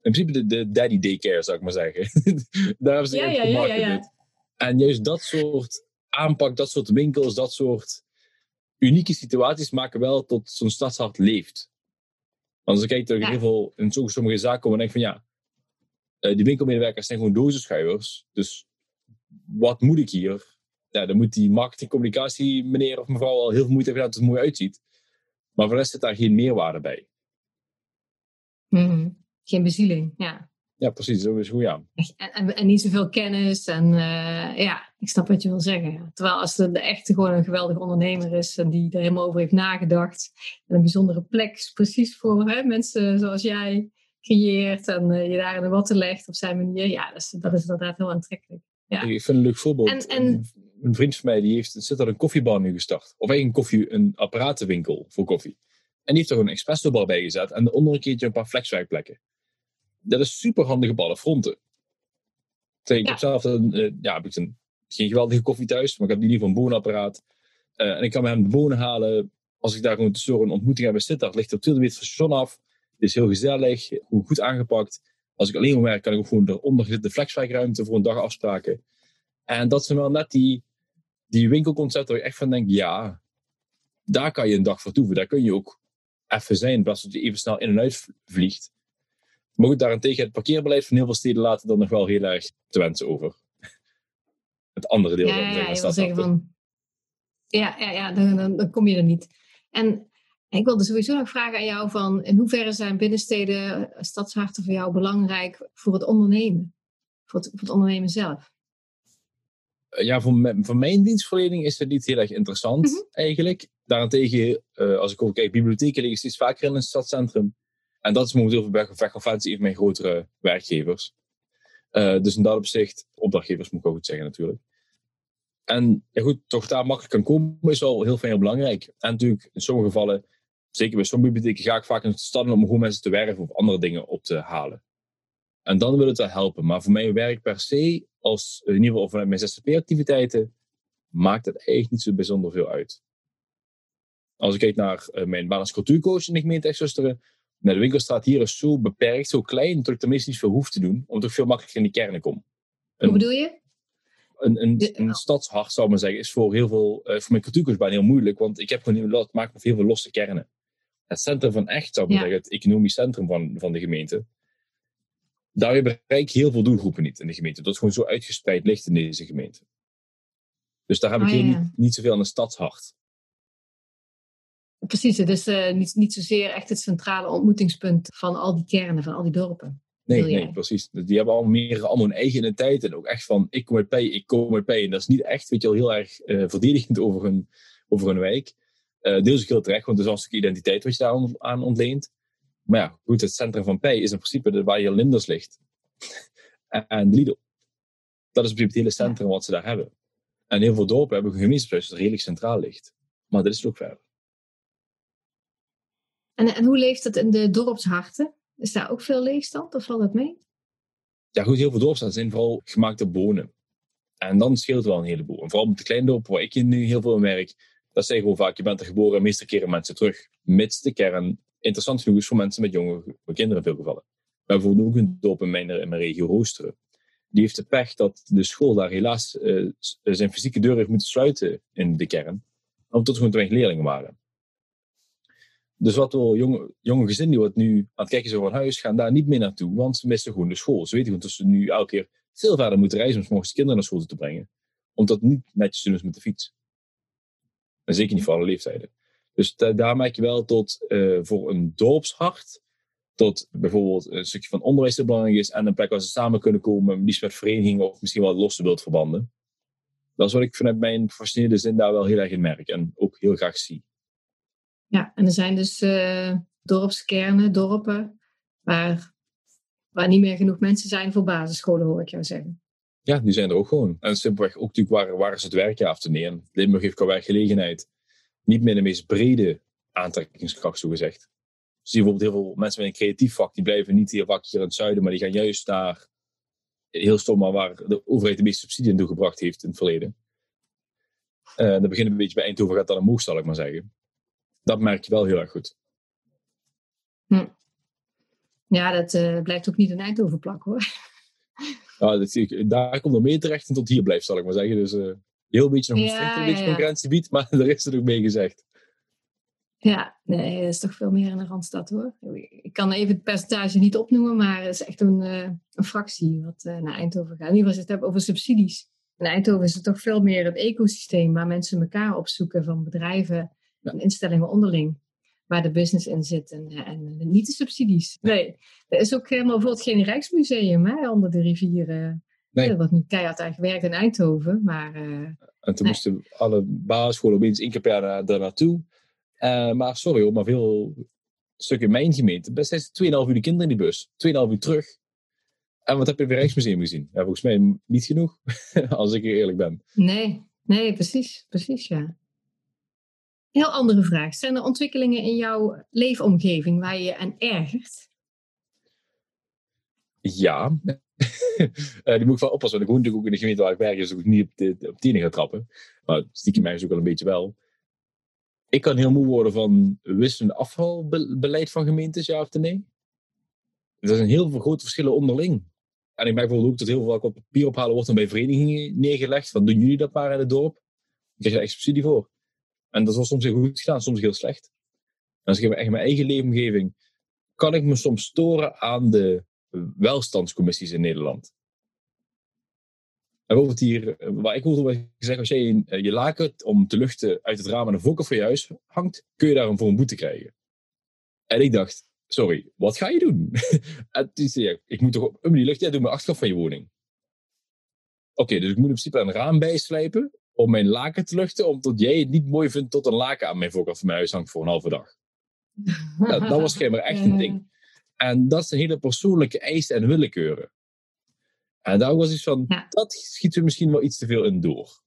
in principe de, de daddy daycare zou ik maar zeggen. [laughs] daar hebben ze ja, ja, ja, ja, En juist dat soort aanpak, dat soort winkels, dat soort unieke situaties maken wel tot zo'n stadshart leeft. Want als ik kijk tegen heel veel, in sommige zaken komen en denk van ja, uh, die winkelmedewerkers zijn gewoon dozenschuivers. Dus wat moet ik hier? Ja, dan moet die marketingcommunicatie meneer of mevrouw al heel veel moeite hebben dat het er mooi uitziet. Maar voor de rest zit daar geen meerwaarde bij. Mm, geen bezieling, ja. Ja, precies, zo is hoe ja. En, en, en, niet zoveel kennis. En uh, ja, ik snap wat je wil zeggen. Terwijl als de, de echte gewoon een geweldige ondernemer is en die er helemaal over heeft nagedacht. En een bijzondere plek precies voor hè, mensen zoals jij creëert en uh, je daar in de watten legt op zijn manier. Ja, dat is, dat is inderdaad heel aantrekkelijk. Ja. Ik vind het een leuk voorbeeld. En, en... Een vriend van mij die heeft, zit er een koffiebar nu gestart. Of eigenlijk een, koffie, een apparatenwinkel voor koffie. En die heeft er een espresso bar bij gezet. En onder een keertje een paar flexwerkplekken. Dat is super handig op alle fronten. Ik heb zelf een, uh, ja, heb ik een, geen geweldige koffie thuis. Maar ik heb in ieder geval een bonenapparaat. Uh, en ik kan met hem de bonen halen. Als ik daar gewoon tussendoor een ontmoeting heb zitten. Dat ligt op 20 meter van station af. Het is heel gezellig. Goed aangepakt. Als ik alleen maar werk, kan ik ook gewoon eronder zitten flexwerkruimte voor een dagafspraken. En dat zijn wel net die, die winkelconcepten waar je echt van denkt, ja, daar kan je een dag vertoeven. Daar kun je ook even zijn, in plaats dat je even snel in en uit vliegt. Maar goed, daarentegen het parkeerbeleid van heel veel steden laten dan nog wel heel erg te wensen over. Het andere deel ja, van de zeggen van, Ja, ja, ja dan, dan, dan, kom je er niet. En ik wilde sowieso nog vragen aan jou van in hoeverre zijn binnensteden, stadsharten voor jou belangrijk voor het ondernemen? Voor het, voor het ondernemen zelf? Eh, ja, voor, voor mijn dienstverlening is het niet heel erg interessant mhm. eigenlijk. Daarentegen, uh, als ik ook kijk, bibliotheken liggen steeds vaker in een stadscentrum. En dat is momenteel voor Conventie een van mijn grotere werkgevers. Uh, dus in dat opzicht, opdrachtgevers moet ik ook goed zeggen natuurlijk. En ja goed, toch daar makkelijk kan komen is wel heel heel belangrijk. En natuurlijk in sommige gevallen, zeker bij sommige bibliotheken, ga ik vaak in de stad om gewoon mensen te werven of andere dingen op te halen. En dan wil het wel helpen. Maar voor mijn werk per se, als, in ieder geval vanuit mijn ZZP-activiteiten, maakt het eigenlijk niet zo bijzonder veel uit. Als ik kijk naar uh, mijn baan als cultuurcoach in de gemeente Exosteren, de winkelstraat hier is zo beperkt, zo klein, dat ik tenminste niet veel hoef te doen, omdat ik veel makkelijker in die kernen kom. Hoe bedoel je? Een, een, een stadshart, zou ik maar zeggen, is voor heel veel, uh, voor mijn cultuurcoachbaan heel moeilijk, want ik heb gewoon maken met heel veel losse kernen. Het centrum van echt, zou ik ja. zeggen, het economisch centrum van, van de gemeente, daar bereik ik heel veel doelgroepen niet in de gemeente. Dat het gewoon zo uitgespreid ligt in deze gemeente. Dus daar heb ik oh, ja. niet, niet zoveel aan een stadshart. Precies, het is uh, niet, niet zozeer echt het centrale ontmoetingspunt van al die kernen, van al die dorpen. Nee, nee, precies. Die hebben al meer allemaal een eigen identiteit. En ook echt van, ik kom uit P, ik kom uit P. En dat is niet echt, weet je wel, heel erg uh, verdedigend over hun, over hun wijk. Uh, deels ook heel terecht, want het is een stukje identiteit wat je daar aan ontleent. Maar ja, goed, het centrum van P is in principe de, waar je Linders ligt. [laughs] en Lidl. Dat is het hele centrum wat ze daar hebben. En heel veel dorpen hebben een gemeenschapshuis dat redelijk centraal ligt. Maar dat is het ook verder. En, en hoe leeft het in de dorpsharten? Is daar ook veel leegstand of valt het mee? Ja, goed, heel veel dorpsharten zijn vooral gemaakte bonen. En dan scheelt wel een heleboel. En vooral met de kleine dorpen waar ik nu heel veel in werk, dat zeggen gewoon vaak, je bent er geboren en meestal keren mensen terug. Mits de kern interessant genoeg is voor mensen met jonge kinderen in veel gevallen. We hebben bijvoorbeeld ook een dorp in mijn, regio Roosteren. Die heeft de pech dat de school daar helaas uh, zijn fysieke deur heeft moeten sluiten in de kern. Omdat er gewoon te weinig leerlingen waren. Dus wat wel jonge, jonge gezinnen die wat nu aan het kijken zijn van huis, gaan daar niet meer naartoe, want ze missen gewoon de school. Ze weten gewoon dat ze nu elke keer veel verder moeten reizen om morgens kinderen naar school te brengen. Omdat niet netjes doen met de fiets. En zeker niet voor alle leeftijden. Dus daar merk je wel tot uh, voor een dorpshart, tot bijvoorbeeld een stukje van onderwijs dat belangrijk is en een plek waar ze samen kunnen komen, liefst met verenigingen of misschien wel losse beeldverbanden. Dat is wat ik vanuit mijn professionele zin daar wel heel erg in merk en ook heel graag zie. Ja, en er zijn dus uh, dorpskernen, dorpen, waar, waar niet meer genoeg mensen zijn voor basisscholen, hoor ik jou zeggen. Ja, die zijn er ook gewoon. En simpelweg ook natuurlijk waar, waar is het werk af te nemen. Limburg heeft qua werkgelegenheid niet meer de meest brede aantrekkingskracht, zo gezegd. Zie je bijvoorbeeld heel veel mensen met een creatief vak, die blijven niet hier vak hier in het zuiden, maar die gaan juist naar, heel stom, maar waar de overheid de meeste subsidie in toegebracht heeft in het verleden. Uh, dat begint een beetje bij Eindhoven, gaat dan omhoog, zal ik maar zeggen dat merk je wel heel erg goed. Hm. Ja, dat uh, blijft ook niet een Eindhoven plak hoor. Ja, dat, daar komt er mee terecht en tot hier blijft, zal ik maar zeggen. Dus uh, heel beetje nog een ja, beetje concurrentie biedt, maar [laughs] er is er ook mee gezegd. Ja, nee, dat is toch veel meer in de Randstad hoor. Ik kan even het percentage niet opnoemen, maar het is echt een, uh, een fractie wat uh, naar Eindhoven gaat. In ieder geval als je het hebt over subsidies. In Eindhoven is het toch veel meer het ecosysteem waar mensen elkaar opzoeken van bedrijven ja. instellingen onderling. Waar de business in zit en, en niet de subsidies. Nee, er is ook helemaal bijvoorbeeld geen Rijksmuseum hè, onder de rivieren. Nee. Wordt nu keihard aan gewerkt in Eindhoven. Maar, uh, en toen moesten alle basisscholen opeens één keer per jaar daar naartoe. Uh, maar sorry hoor, maar veel stukken in mijn gemeente. Best is 2,5 uur de kinderen in die bus. 2,5 uur terug. En wat heb je bij Rijksmuseum gezien? Ja, volgens mij niet genoeg, [laughs] als ik eerlijk ben. Nee, nee, precies, precies, ja. Heel andere vraag. Zijn er ontwikkelingen in jouw leefomgeving waar je je aan ergert? Ja. Uh, [laughs] die moet ik wel oppassen, want ik woon natuurlijk ook in de gemeente waar ik werk, dus ik niet op, de, op tienen gaan trappen. Maar stiekem mij ook wel een beetje wel. Ik kan heel moe worden van wisselend afvalbeleid van gemeentes, ja of nee. Er zijn heel veel grote verschillen onderling. En ik merk bijvoorbeeld ook dat heel veel wat papier ophalen wordt dan bij verenigingen neergelegd. Van doen jullie dat maar in het dorp? Dan krijg je echt subsidie voor. En dat is soms heel goed gedaan, soms heel slecht. En als ik echt mijn eigen leefomgeving, kan ik me soms storen aan de welstandscommissies in Nederland. En bijvoorbeeld hier, waar ik hoorde zeggen, als jij eh, je laken om te luchten uit het raam aan de voorkant van je huis hangt, kun je daar voor een boete krijgen. En ik dacht, sorry, wat ga je doen? [laughs] en toen zei ik, ik moet toch op een manier luchten, ja, doe mijn achterkant van je woning. Oké, dus ik moet in principe een raam bijslijpen om mijn laken te luchten, omdat jij het niet mooi vindt tot een laken aan mijn voorkant van mijn huis hangt voor een halve dag. dat, dat was schijnbaar echt een [laughs] ding. En dat zijn hele persoonlijke eisen en willekeuren. En daar was iets van, Ja. dat schiet er misschien wel iets te veel in door.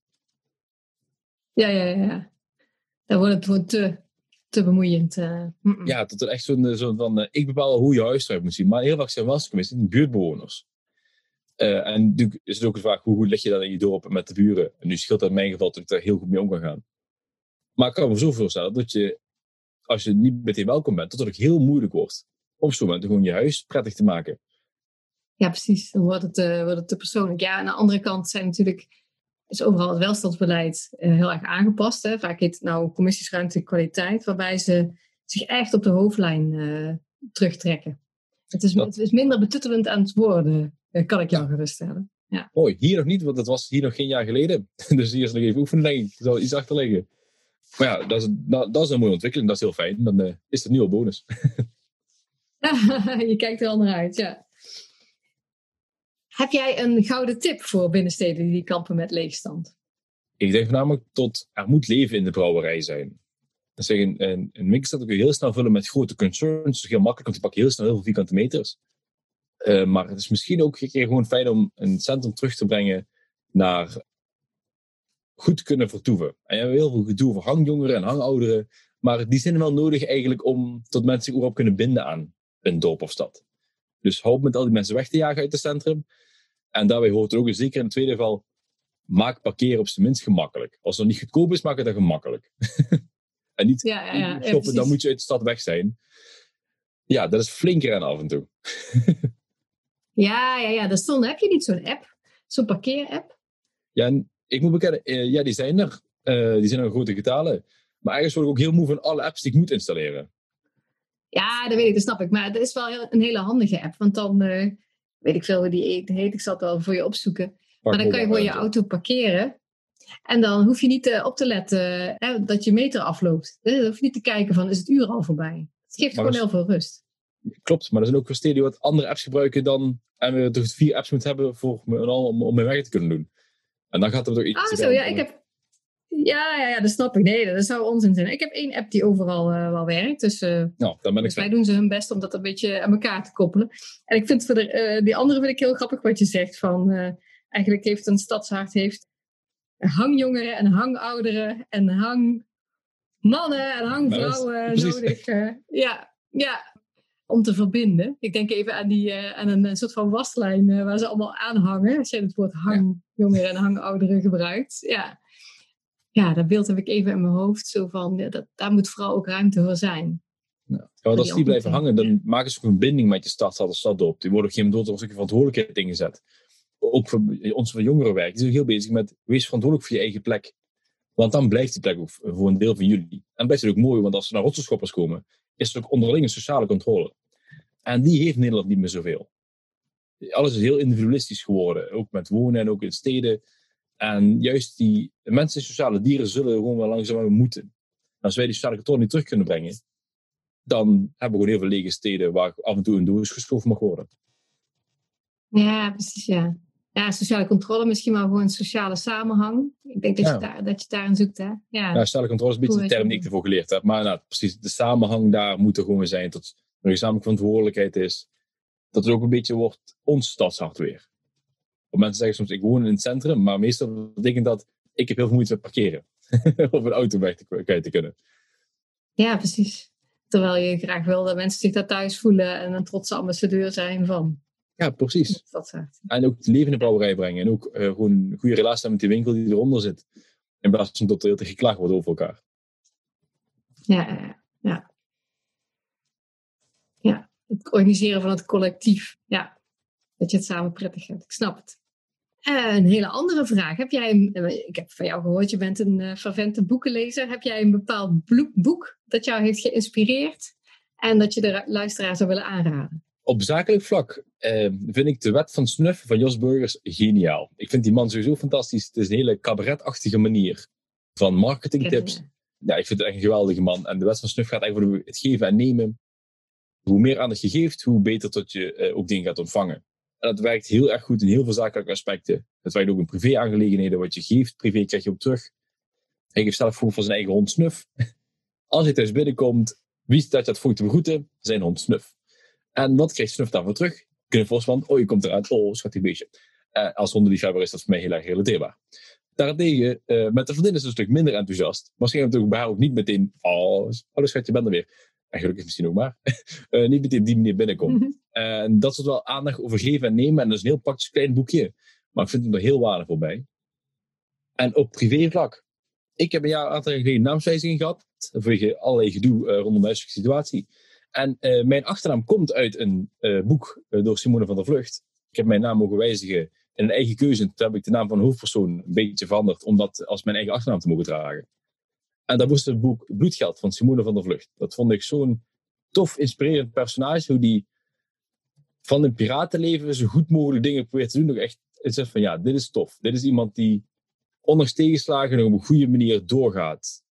Ja, ja, ja. Dan wordt het gewoon te, te bemoeiend. eh. Ja, dat er echt zo'n eh, zo'n van, eh, ik bepaal hoe je huis eruit moet zien. Maar heel vaak zijn welkomsten buurtbewoners. Eh, en natuurlijk is het ook de vraag, hoe goed lig je dan in je dorp met de buren? En nu scheelt dat in mijn geval dat ik daar heel goed mee om kan gaan. Maar ik kan me zo voorstellen dat je, als je niet meteen welkom bent, dat het ook heel moeilijk wordt om op zo'n moment gewoon je huis prettig te maken. Ja, precies. Dan wordt het, eh, wordt het te persoonlijk. Ja, aan de andere kant zijn natuurlijk, is overal het welstandsbeleid eh, heel erg aangepast. Hè. Vaak heet het nou commissies ruimtelijke kwaliteit, waarbij ze zich echt op de hoofdlijn eh, terugtrekken. Het is, Dat- het is minder betuttelend aan het worden, kan ik jou geruststellen. Mooi, hier nog niet, want dat was hier nog geen jaar geleden. [laughs] Dus hier is nog even oefenen, denk ik. Er zal iets achter liggen. Maar ja, dat is, dat, dat is een mooie ontwikkeling. Dat is heel fijn. Dan is het nu al bonus. [laughs] [laughs] Je kijkt er al naar uit, ja. Heb jij een gouden tip voor binnensteden die kampen met leegstand? Ik denk voornamelijk tot er moet leven in de brouwerij zijn. Is een, een, een kun je heel snel vullen met grote concerns. Dat is heel makkelijk, want die pakken heel snel heel veel vierkante meters. Eh, maar het is misschien ook keer gewoon fijn om een centrum terug te brengen naar goed kunnen vertoeven. En je hebt heel veel gedoe voor hangjongeren en hangouderen. Maar die zijn wel nodig eigenlijk om tot mensen zich überhaupt kunnen binden aan een dorp of stad. Dus hou op met al die mensen weg te jagen uit het centrum. En daarbij hoort het ook, zeker in het tweede geval, maak parkeren op zijn minst gemakkelijk. Als het nog niet goedkoop is, maak het dan gemakkelijk. [laughs] en niet Ja, ja, ja, shoppen, dan moet je uit de stad weg zijn. Ja, dat is flink rennen af en toe. [laughs] Ja, ja, ja. Dat stond, heb je niet zo'n app? Zo'n parkeerapp? Ja, en ik moet bekennen, eh, ja, die zijn er. Eh, die zijn er in grote getalen. Maar ergens word ik ook heel moe van alle apps die ik moet installeren. Ja, dat weet ik, dat snap ik. Maar het is wel heel- een hele handige app. Want dan eh, weet ik veel hoe die heet. Ik zal het wel voor je opzoeken. Maar dan kan je gewoon je auto parkeren. En dan hoef je niet eh, op te letten hè, dat je meter afloopt. Dan hoef je niet te kijken van, is het uur al voorbij? Het geeft Maar gewoon heel veel rust. Klopt, maar er zijn ook steden die wat andere apps gebruiken dan... En we toch vier apps moeten hebben voor, om, om mijn werk te kunnen doen. En dan gaat er toch iets... Ah, zo, ja, ik heb... Ja, ja, ja, dat snap ik. Nee, dat zou onzin zijn. Ik heb één app die overal eh, wel werkt. Dus, eh, Nou, dan ben ik dus wij doen ze hun best om dat een beetje aan elkaar te koppelen. En ik vind voor de, eh, die andere vind ik heel grappig wat je zegt. Van, eh, eigenlijk heeft een stadshart heeft hangjongeren en hangouderen en hangmannen en hangvrouwen nodig. ja, ja, om te verbinden. Ik denk even aan, die, aan een, soort van waslijn waar ze allemaal aan hangen. Als je het woord hangjongeren en hangouderen gebruikt. Ja. Ja, dat beeld heb ik even in mijn hoofd. Zo van, ja, dat, daar moet vooral ook ruimte voor zijn. Ja, want als die blijven hangen, dan maken ze een binding met je stadstad of staddorp. Die worden op een gegeven moment door een stukje verantwoordelijkheid ingezet. Ook voor ons van jongerenwerk. Die zijn heel bezig met, wees verantwoordelijk voor je eigen plek. Want dan blijft die plek ook voor een deel van jullie. En blijft het ook mooi, want als er naar rotsenschoppers komen, is er ook onderling een sociale controle. En die heeft Nederland niet meer zoveel. Alles is heel individualistisch geworden, ook met wonen en ook in steden. En juist die mensen, sociale dieren, zullen gewoon wel langzaam moeten. En als wij die sociale controle niet terug kunnen brengen, dan hebben we gewoon heel veel lege steden waar af en toe een doos geschoven mag worden. Ja, precies, ja. Ja, sociale controle, misschien wel gewoon sociale samenhang. Ik denk dat, Ja. je, daar, dat je daarin zoekt, hè? Ja, Ja, sociale controle is een beetje de term die ik ervoor geleerd heb. Maar nou, precies, de samenhang daar moet er gewoon zijn. Dat er een gezamenlijke verantwoordelijkheid is. Dat het ook een beetje wordt ons stadshart weer. Want mensen zeggen soms, ik woon in het centrum. Maar meestal betekent dat, ik heb heel veel moeite met parkeren. [laughs] of een auto weg te, kunnen. ja, precies. Terwijl je graag wil dat mensen zich daar thuis voelen en een trotse ambassadeur zijn van Ja, precies. dat. En ook het leven in de brouwerij brengen. En ook eh, gewoon een goede relatie hebben met die winkel die eronder zit. In plaats van dat er heel geklaagd wordt over elkaar. Ja, ja, ja. Ja, het organiseren van het collectief. Ja, dat je het samen prettig hebt. Ik snap het. Eh, een hele andere vraag. Heb jij, een- eh, ik heb van jou gehoord, je bent een eh fervente boekenlezer. Heb jij een bepaald boek dat jou heeft geïnspireerd en dat je de luisteraar zou willen aanraden? Op zakelijk vlak vind ik de wet van Snuff van Jos Burgers geniaal. Ik vind die man sowieso fantastisch. Het is een hele cabaretachtige manier van marketingtips. Ja, ik vind het echt een geweldige man. En de wet van Snuff gaat eigenlijk over het geven en nemen. Hoe meer aandacht je geeft, hoe beter tot je eh, ook dingen gaat ontvangen. En dat werkt heel erg goed in heel veel zakelijke aspecten. Het werkt ook in privé-aangelegenheden. Wat je geeft, privé krijg je ook terug. Hij geeft zelf voor van zijn eigen hond Snuff. [laughs] Als hij thuis binnenkomt, wie staat je dat voor te begroeten? Zijn hond Snuff. En wat kreeg Snuff daarvoor terug? Knuffels van, oh je komt eruit, oh schattig beestje. Uh, als hondenliefhebber is dat voor mij heel erg relateerbaar. Daarentegen, uh, met de vriendin is het een stuk minder enthousiast. Misschien natuurlijk bij ook niet meteen, oh, oh schatje, ben er weer. En gelukkig misschien ook maar. uh, [laughs] niet meteen op die manier binnenkomt. Mhm. En dat soort wel aandacht over geven en nemen. En dat is een heel praktisch klein boekje. Maar ik vind hem er heel waardevol bij. En op privévlak. Ik heb een jaar aantal geleden naamswijziging gehad. Vanwege allerlei gedoe uh, rondom de situatie. En mijn achternaam komt uit een boek door Simone van der Vlucht. Ik heb mijn naam mogen wijzigen in een eigen keuze. Toen heb ik de naam van hoofdpersoon een beetje veranderd. Om dat als mijn eigen achternaam te mogen dragen. En dat was het boek Bloedgeld van Simone van der Vlucht. Dat vond ik zo'n tof, inspirerend personage. Hoe die van een piratenleven zo goed mogelijk dingen probeert te doen. Nog echt, het zegt van ja, dit is tof. Dit is iemand die ondanks tegenslagen nog op een goede manier doorgaat.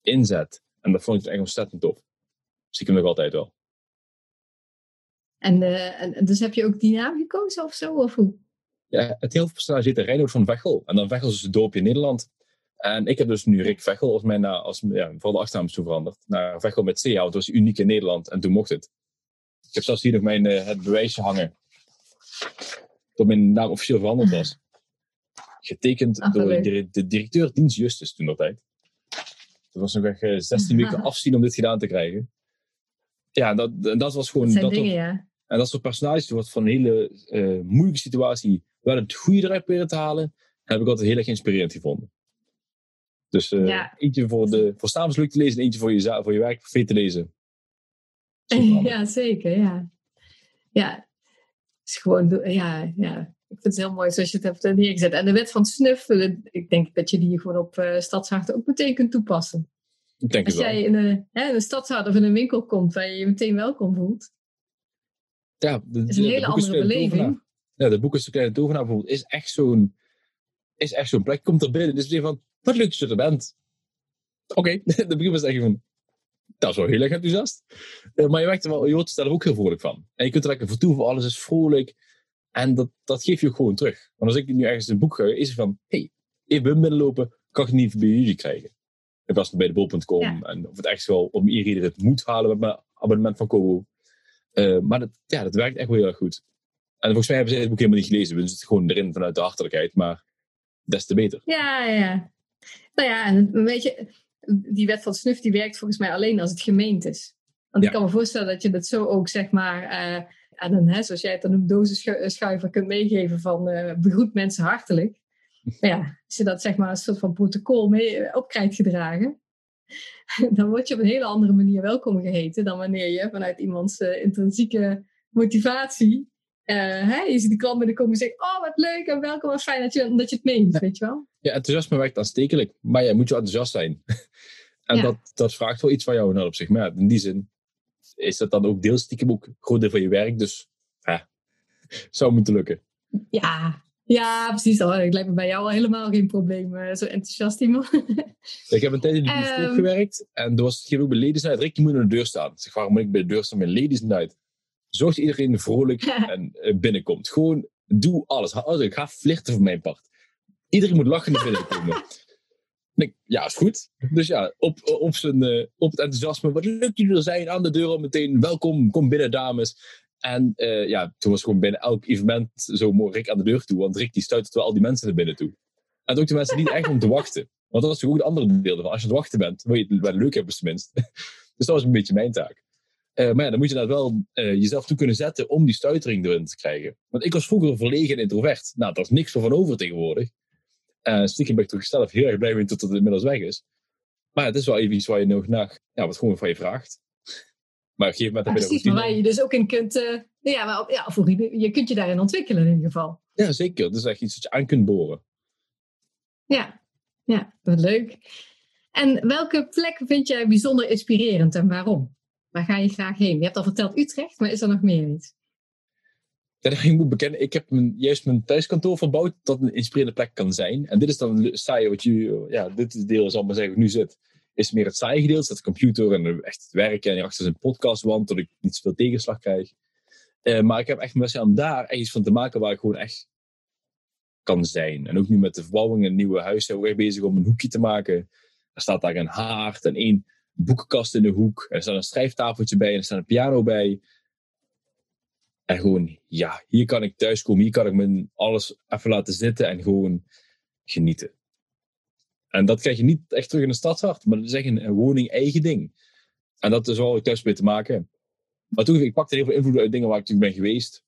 Inzet. En dat vond ik echt ontzettend tof. Zie ik hem nog altijd wel. En, uh, en, dus heb je ook die naam gekozen of zo? Of hoe? Ja, het hoofdpersonage heet Reinoud van Vechel. En dan Vechel is het dorpje in Nederland. En ik heb dus nu Rick Vechel als mijn als, ja, vooral de achternaam is toen veranderd. Naar Vechel met C. Het was uniek in Nederland en toen mocht het. Ik heb zelfs hier nog mijn, uh, het bewijsje hangen. Dat mijn naam officieel veranderd was. [laughs] Getekend Ach, door de, de, directeur dienst Justus toen dat tijd. Dat was nog echt 16 eh, weken [laughs] afzien om dit gedaan te krijgen. Ja, dat, dat was gewoon... Dat, dat dingen, ja. En dat soort personages wat van een hele uh, moeilijke situatie wel het goede eruit proberen te halen, heb ik altijd heel erg inspirerend gevonden. Dus uh, eentje voor, de, voor s'avonds leuk te lezen en eentje voor je, voor je werk veel te lezen. [laughs] Ja, zeker, ja. Ja, is gewoon, ja, ja. Ik vind het heel mooi zoals je het hebt neergezet. En de wet van snuffelen, ik denk dat je die gewoon op uh, stadsharten ook meteen kunt toepassen. Ik denk Als jij in een, hè, in een stadshart of in een winkel komt waar je je meteen welkom voelt. Ja, de, is een hele andere beleving. Ja, de boek is de kleine tovenaar bijvoorbeeld is echt zo'n is echt zo'n plek. Komt er binnen, dus weer van, wat leuk dat je er bent. Oké, de brief is echt van, dat is wel heel erg enthousiast. Uh, maar je werkt er wel, je wordt er ook heel vrolijk van. En je kunt er lekker voor toe, alles is vrolijk. En dat, dat geef je ook gewoon terug. Want als ik nu ergens een boek ga, is het van, hey, even binnenlopen, kan ik niet bij jullie krijgen. In plaats van bij de bol.com. Ja. En of het echt wel om iedereen het moet halen met mijn abonnement van Kobo. Uh, maar dat, ja, dat werkt echt wel heel erg goed. En volgens mij hebben ze het boek helemaal niet gelezen. We zitten gewoon erin vanuit de hartelijkheid. Maar des te beter. Ja, ja. Nou ja, en weet je, die wet van snuf die werkt volgens mij alleen als het gemeend is. Want ik kan me voorstellen dat je dat zo ook, zeg maar, uh, aan een, hè, zoals jij het dan een dozenschuiver kunt meegeven van uh, begroet mensen hartelijk. Maar ja, als je dat zeg maar een soort van protocol mee eh, op krijgt gedragen, [laughs] dan word je op een hele andere manier welkom geheten dan wanneer je vanuit iemands uh, intrinsieke motivatie hè, je ziet de klant binnenkomen en zegt, oh wat leuk en welkom en fijn dat je, dat je het meent, weet je wel. Ja, enthousiasme werkt aanstekelijk, maar ja, moet je enthousiast zijn. [laughs] en dat, dat vraagt wel iets van jou op zich. Maar in die zin is dat dan ook deels stiekem ook groot deel van je werk, dus ja, [laughs] zou moeten lukken. Ja, ja, precies. Ik lijkt me bij jou al helemaal geen probleem. Uh, zo enthousiast iemand. ik heb een tijd in de [laughs] bioscoop um, gewerkt. En er was het ook bij Ladies Night. Rick, je moet aan de deur staan. Ik zeg, waarom moet ik bij de deur staan bij Ladies Night? Zorg dat iedereen vrolijk en uh, binnenkomt. Gewoon, doe alles. Ik ga flirten voor mijn part. Iedereen moet lachen naar binnen komen. [laughs] Ik, ja, is goed. Dus ja, op, op, zijn, uh, op het enthousiasme. Wat leuk jullie er zijn aan de deur al meteen. Welkom, kom binnen dames. En uh, ja, toen was gewoon binnen elk evenement zo mooi Rick aan de deur toe. Want Rick die stuitte wel al die mensen naar binnen toe. En ook de mensen niet echt om te wachten. Want dat was ook de andere deel ervan. Als je aan het wachten bent, wil je het wel leuk hebben tenminste. [laughs] dus dat was een beetje mijn taak. Uh, maar ja, dan moet je daar wel uh, jezelf toe kunnen zetten om die stuitering erin te krijgen. Want ik was vroeger verlegen en introvert. Nou, daar is niks voor van over tegenwoordig. Uh, stiekem ben ik toch zelf heel erg blij mee tot het inmiddels weg is. Maar het is wel even iets waar je nog naar, ja, wat gewoon van je vraagt. Maar op een gegeven moment Precies, maar waar je dus ook in kunt, ja, maar op, ja, voor, je kunt je daarin ontwikkelen in ieder geval. Ja, zeker. Dat is echt iets dat je aan kunt boren. Ja, ja, wat leuk. En welke plek vind jij bijzonder inspirerend en waarom? Waar ga je graag heen? Je hebt al verteld Utrecht, maar is er nog meer iets? Ja, ik moet bekennen, ik heb mijn, juist mijn thuiskantoor verbouwd dat een inspirerende plek kan zijn. En dit is dan het saaie wat je, ja, dit is deel, zal maar zeggen, nu zit. Is meer het saaie gedeelte, dat de computer en echt het werken en achter zijn podcastwand, dat ik niet zoveel tegenslag krijg. Uh, maar ik heb echt mensen om daar echt iets van te maken waar ik gewoon echt kan zijn. En ook nu met de verbouwing en het nieuwe huis zijn we bezig om een hoekje te maken. Er staat daar een haard en één boekenkast in de hoek. Er staat een schrijftafeltje bij en er staat een piano bij. En gewoon, ja, hier kan ik thuiskomen, hier kan ik mijn alles even laten zitten en gewoon genieten. En dat krijg je niet echt terug in de stadshart, maar dat is echt een, woning eigen ding. En dat is wel ik thuis mee te maken. Maar toen, ik pakte heel veel invloed uit dingen waar ik natuurlijk ben geweest.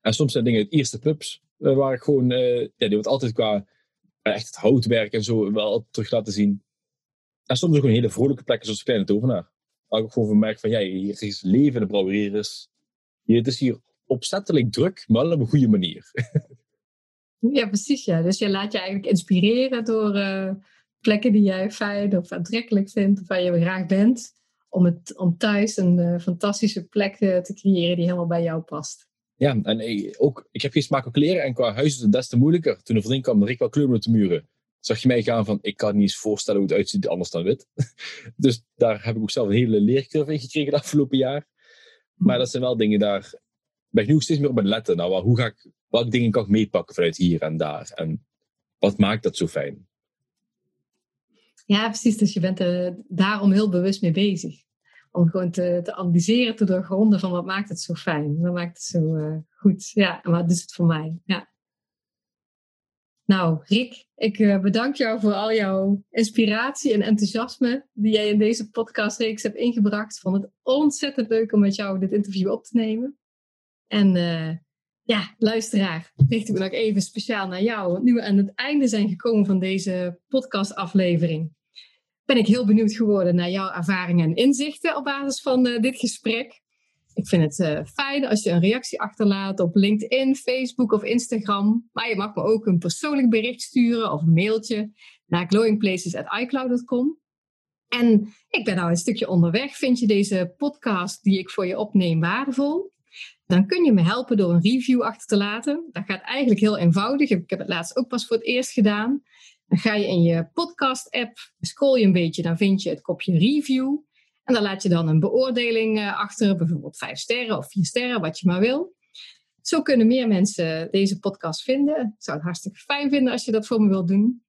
En soms zijn dingen uit eerste pubs, eh, waar ik gewoon, uh, ja, die wordt altijd qua eh, echt het houtwerk en zo wel terug laten zien. En soms ook een hele vrolijke plekken, zoals Kleine Tovenaar. Waar ik gewoon van merk van, ja, hier is leven in de brouwerie. Is, hier, het is hier opzettelijk druk, maar op een goede manier. [laughs] Ja, precies. Ja. Dus je laat je eigenlijk inspireren door uh, plekken die jij fijn of aantrekkelijk vindt, of waar je graag bent, om, het, om thuis een uh, fantastische plek uh, te creëren die helemaal bij jou past. Ja, en ook, ik heb geen smaak op kleren en qua huis is het des te moeilijker. Toen er vriendin kwam, ik wel kleuren op de muren. Zag je mij gaan van, ik kan niet eens voorstellen hoe het uitziet anders dan wit. [laughs] dus daar heb ik ook zelf een hele leercurve in gekregen het afgelopen jaar. Maar dat zijn wel dingen, daar ben ik nu steeds meer op aan letten. Nou, hoe ga ik welke dingen kan ik meepakken vanuit hier en daar? En wat maakt dat zo fijn? Ja, precies. Dus je bent er daarom heel bewust mee bezig. Om gewoon te, te analyseren, te doorgronden van wat maakt het zo fijn? Wat maakt het zo uh, goed? Ja, en wat is het voor mij? Ja. Nou, Rick, ik uh, bedank jou voor al jouw inspiratie en enthousiasme die jij in deze podcastreeks hebt ingebracht. Ik vond het ontzettend leuk om met jou dit interview op te nemen. En uh, ja, luisteraar, richt ik me nog even speciaal naar jou. Want nu we aan het einde zijn gekomen van deze podcastaflevering, ben ik heel benieuwd geworden naar jouw ervaringen en inzichten op basis van uh, dit gesprek. Ik vind het uh, fijn als je een reactie achterlaat op LinkedIn, Facebook of Instagram. Maar je mag me ook een persoonlijk bericht sturen of een mailtje naar glowingplaces.icloud.com. En ik ben nou een stukje onderweg. Vind je deze podcast die ik voor je opneem waardevol? dan kun je me helpen door een review achter te laten. Dat gaat eigenlijk heel eenvoudig. Ik heb het laatst ook pas voor het eerst gedaan. Dan ga je in je podcast-app, scroll je een beetje, dan vind je het kopje review. En dan laat je dan een beoordeling eh, achter, bijvoorbeeld vijf sterren of vier sterren, wat je maar wil. Zo kunnen meer mensen deze podcast vinden. Ik zou het hartstikke fijn vinden als je dat voor me wilt doen.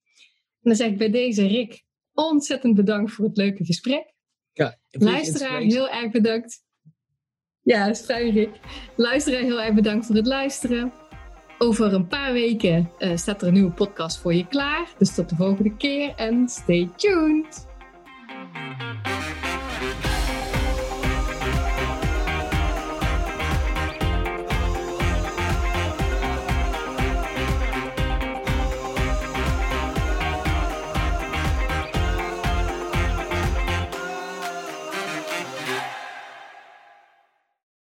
En dan zeg ik bij deze, Rick, ontzettend bedankt voor het leuke gesprek. Ja, Luisteraar, heel erg bedankt. Ja, fijn Rick. Luisteraar, heel erg bedankt voor het luisteren. Over een paar weken uh, staat er een nieuwe podcast voor je klaar. Dus tot de volgende keer en stay tuned.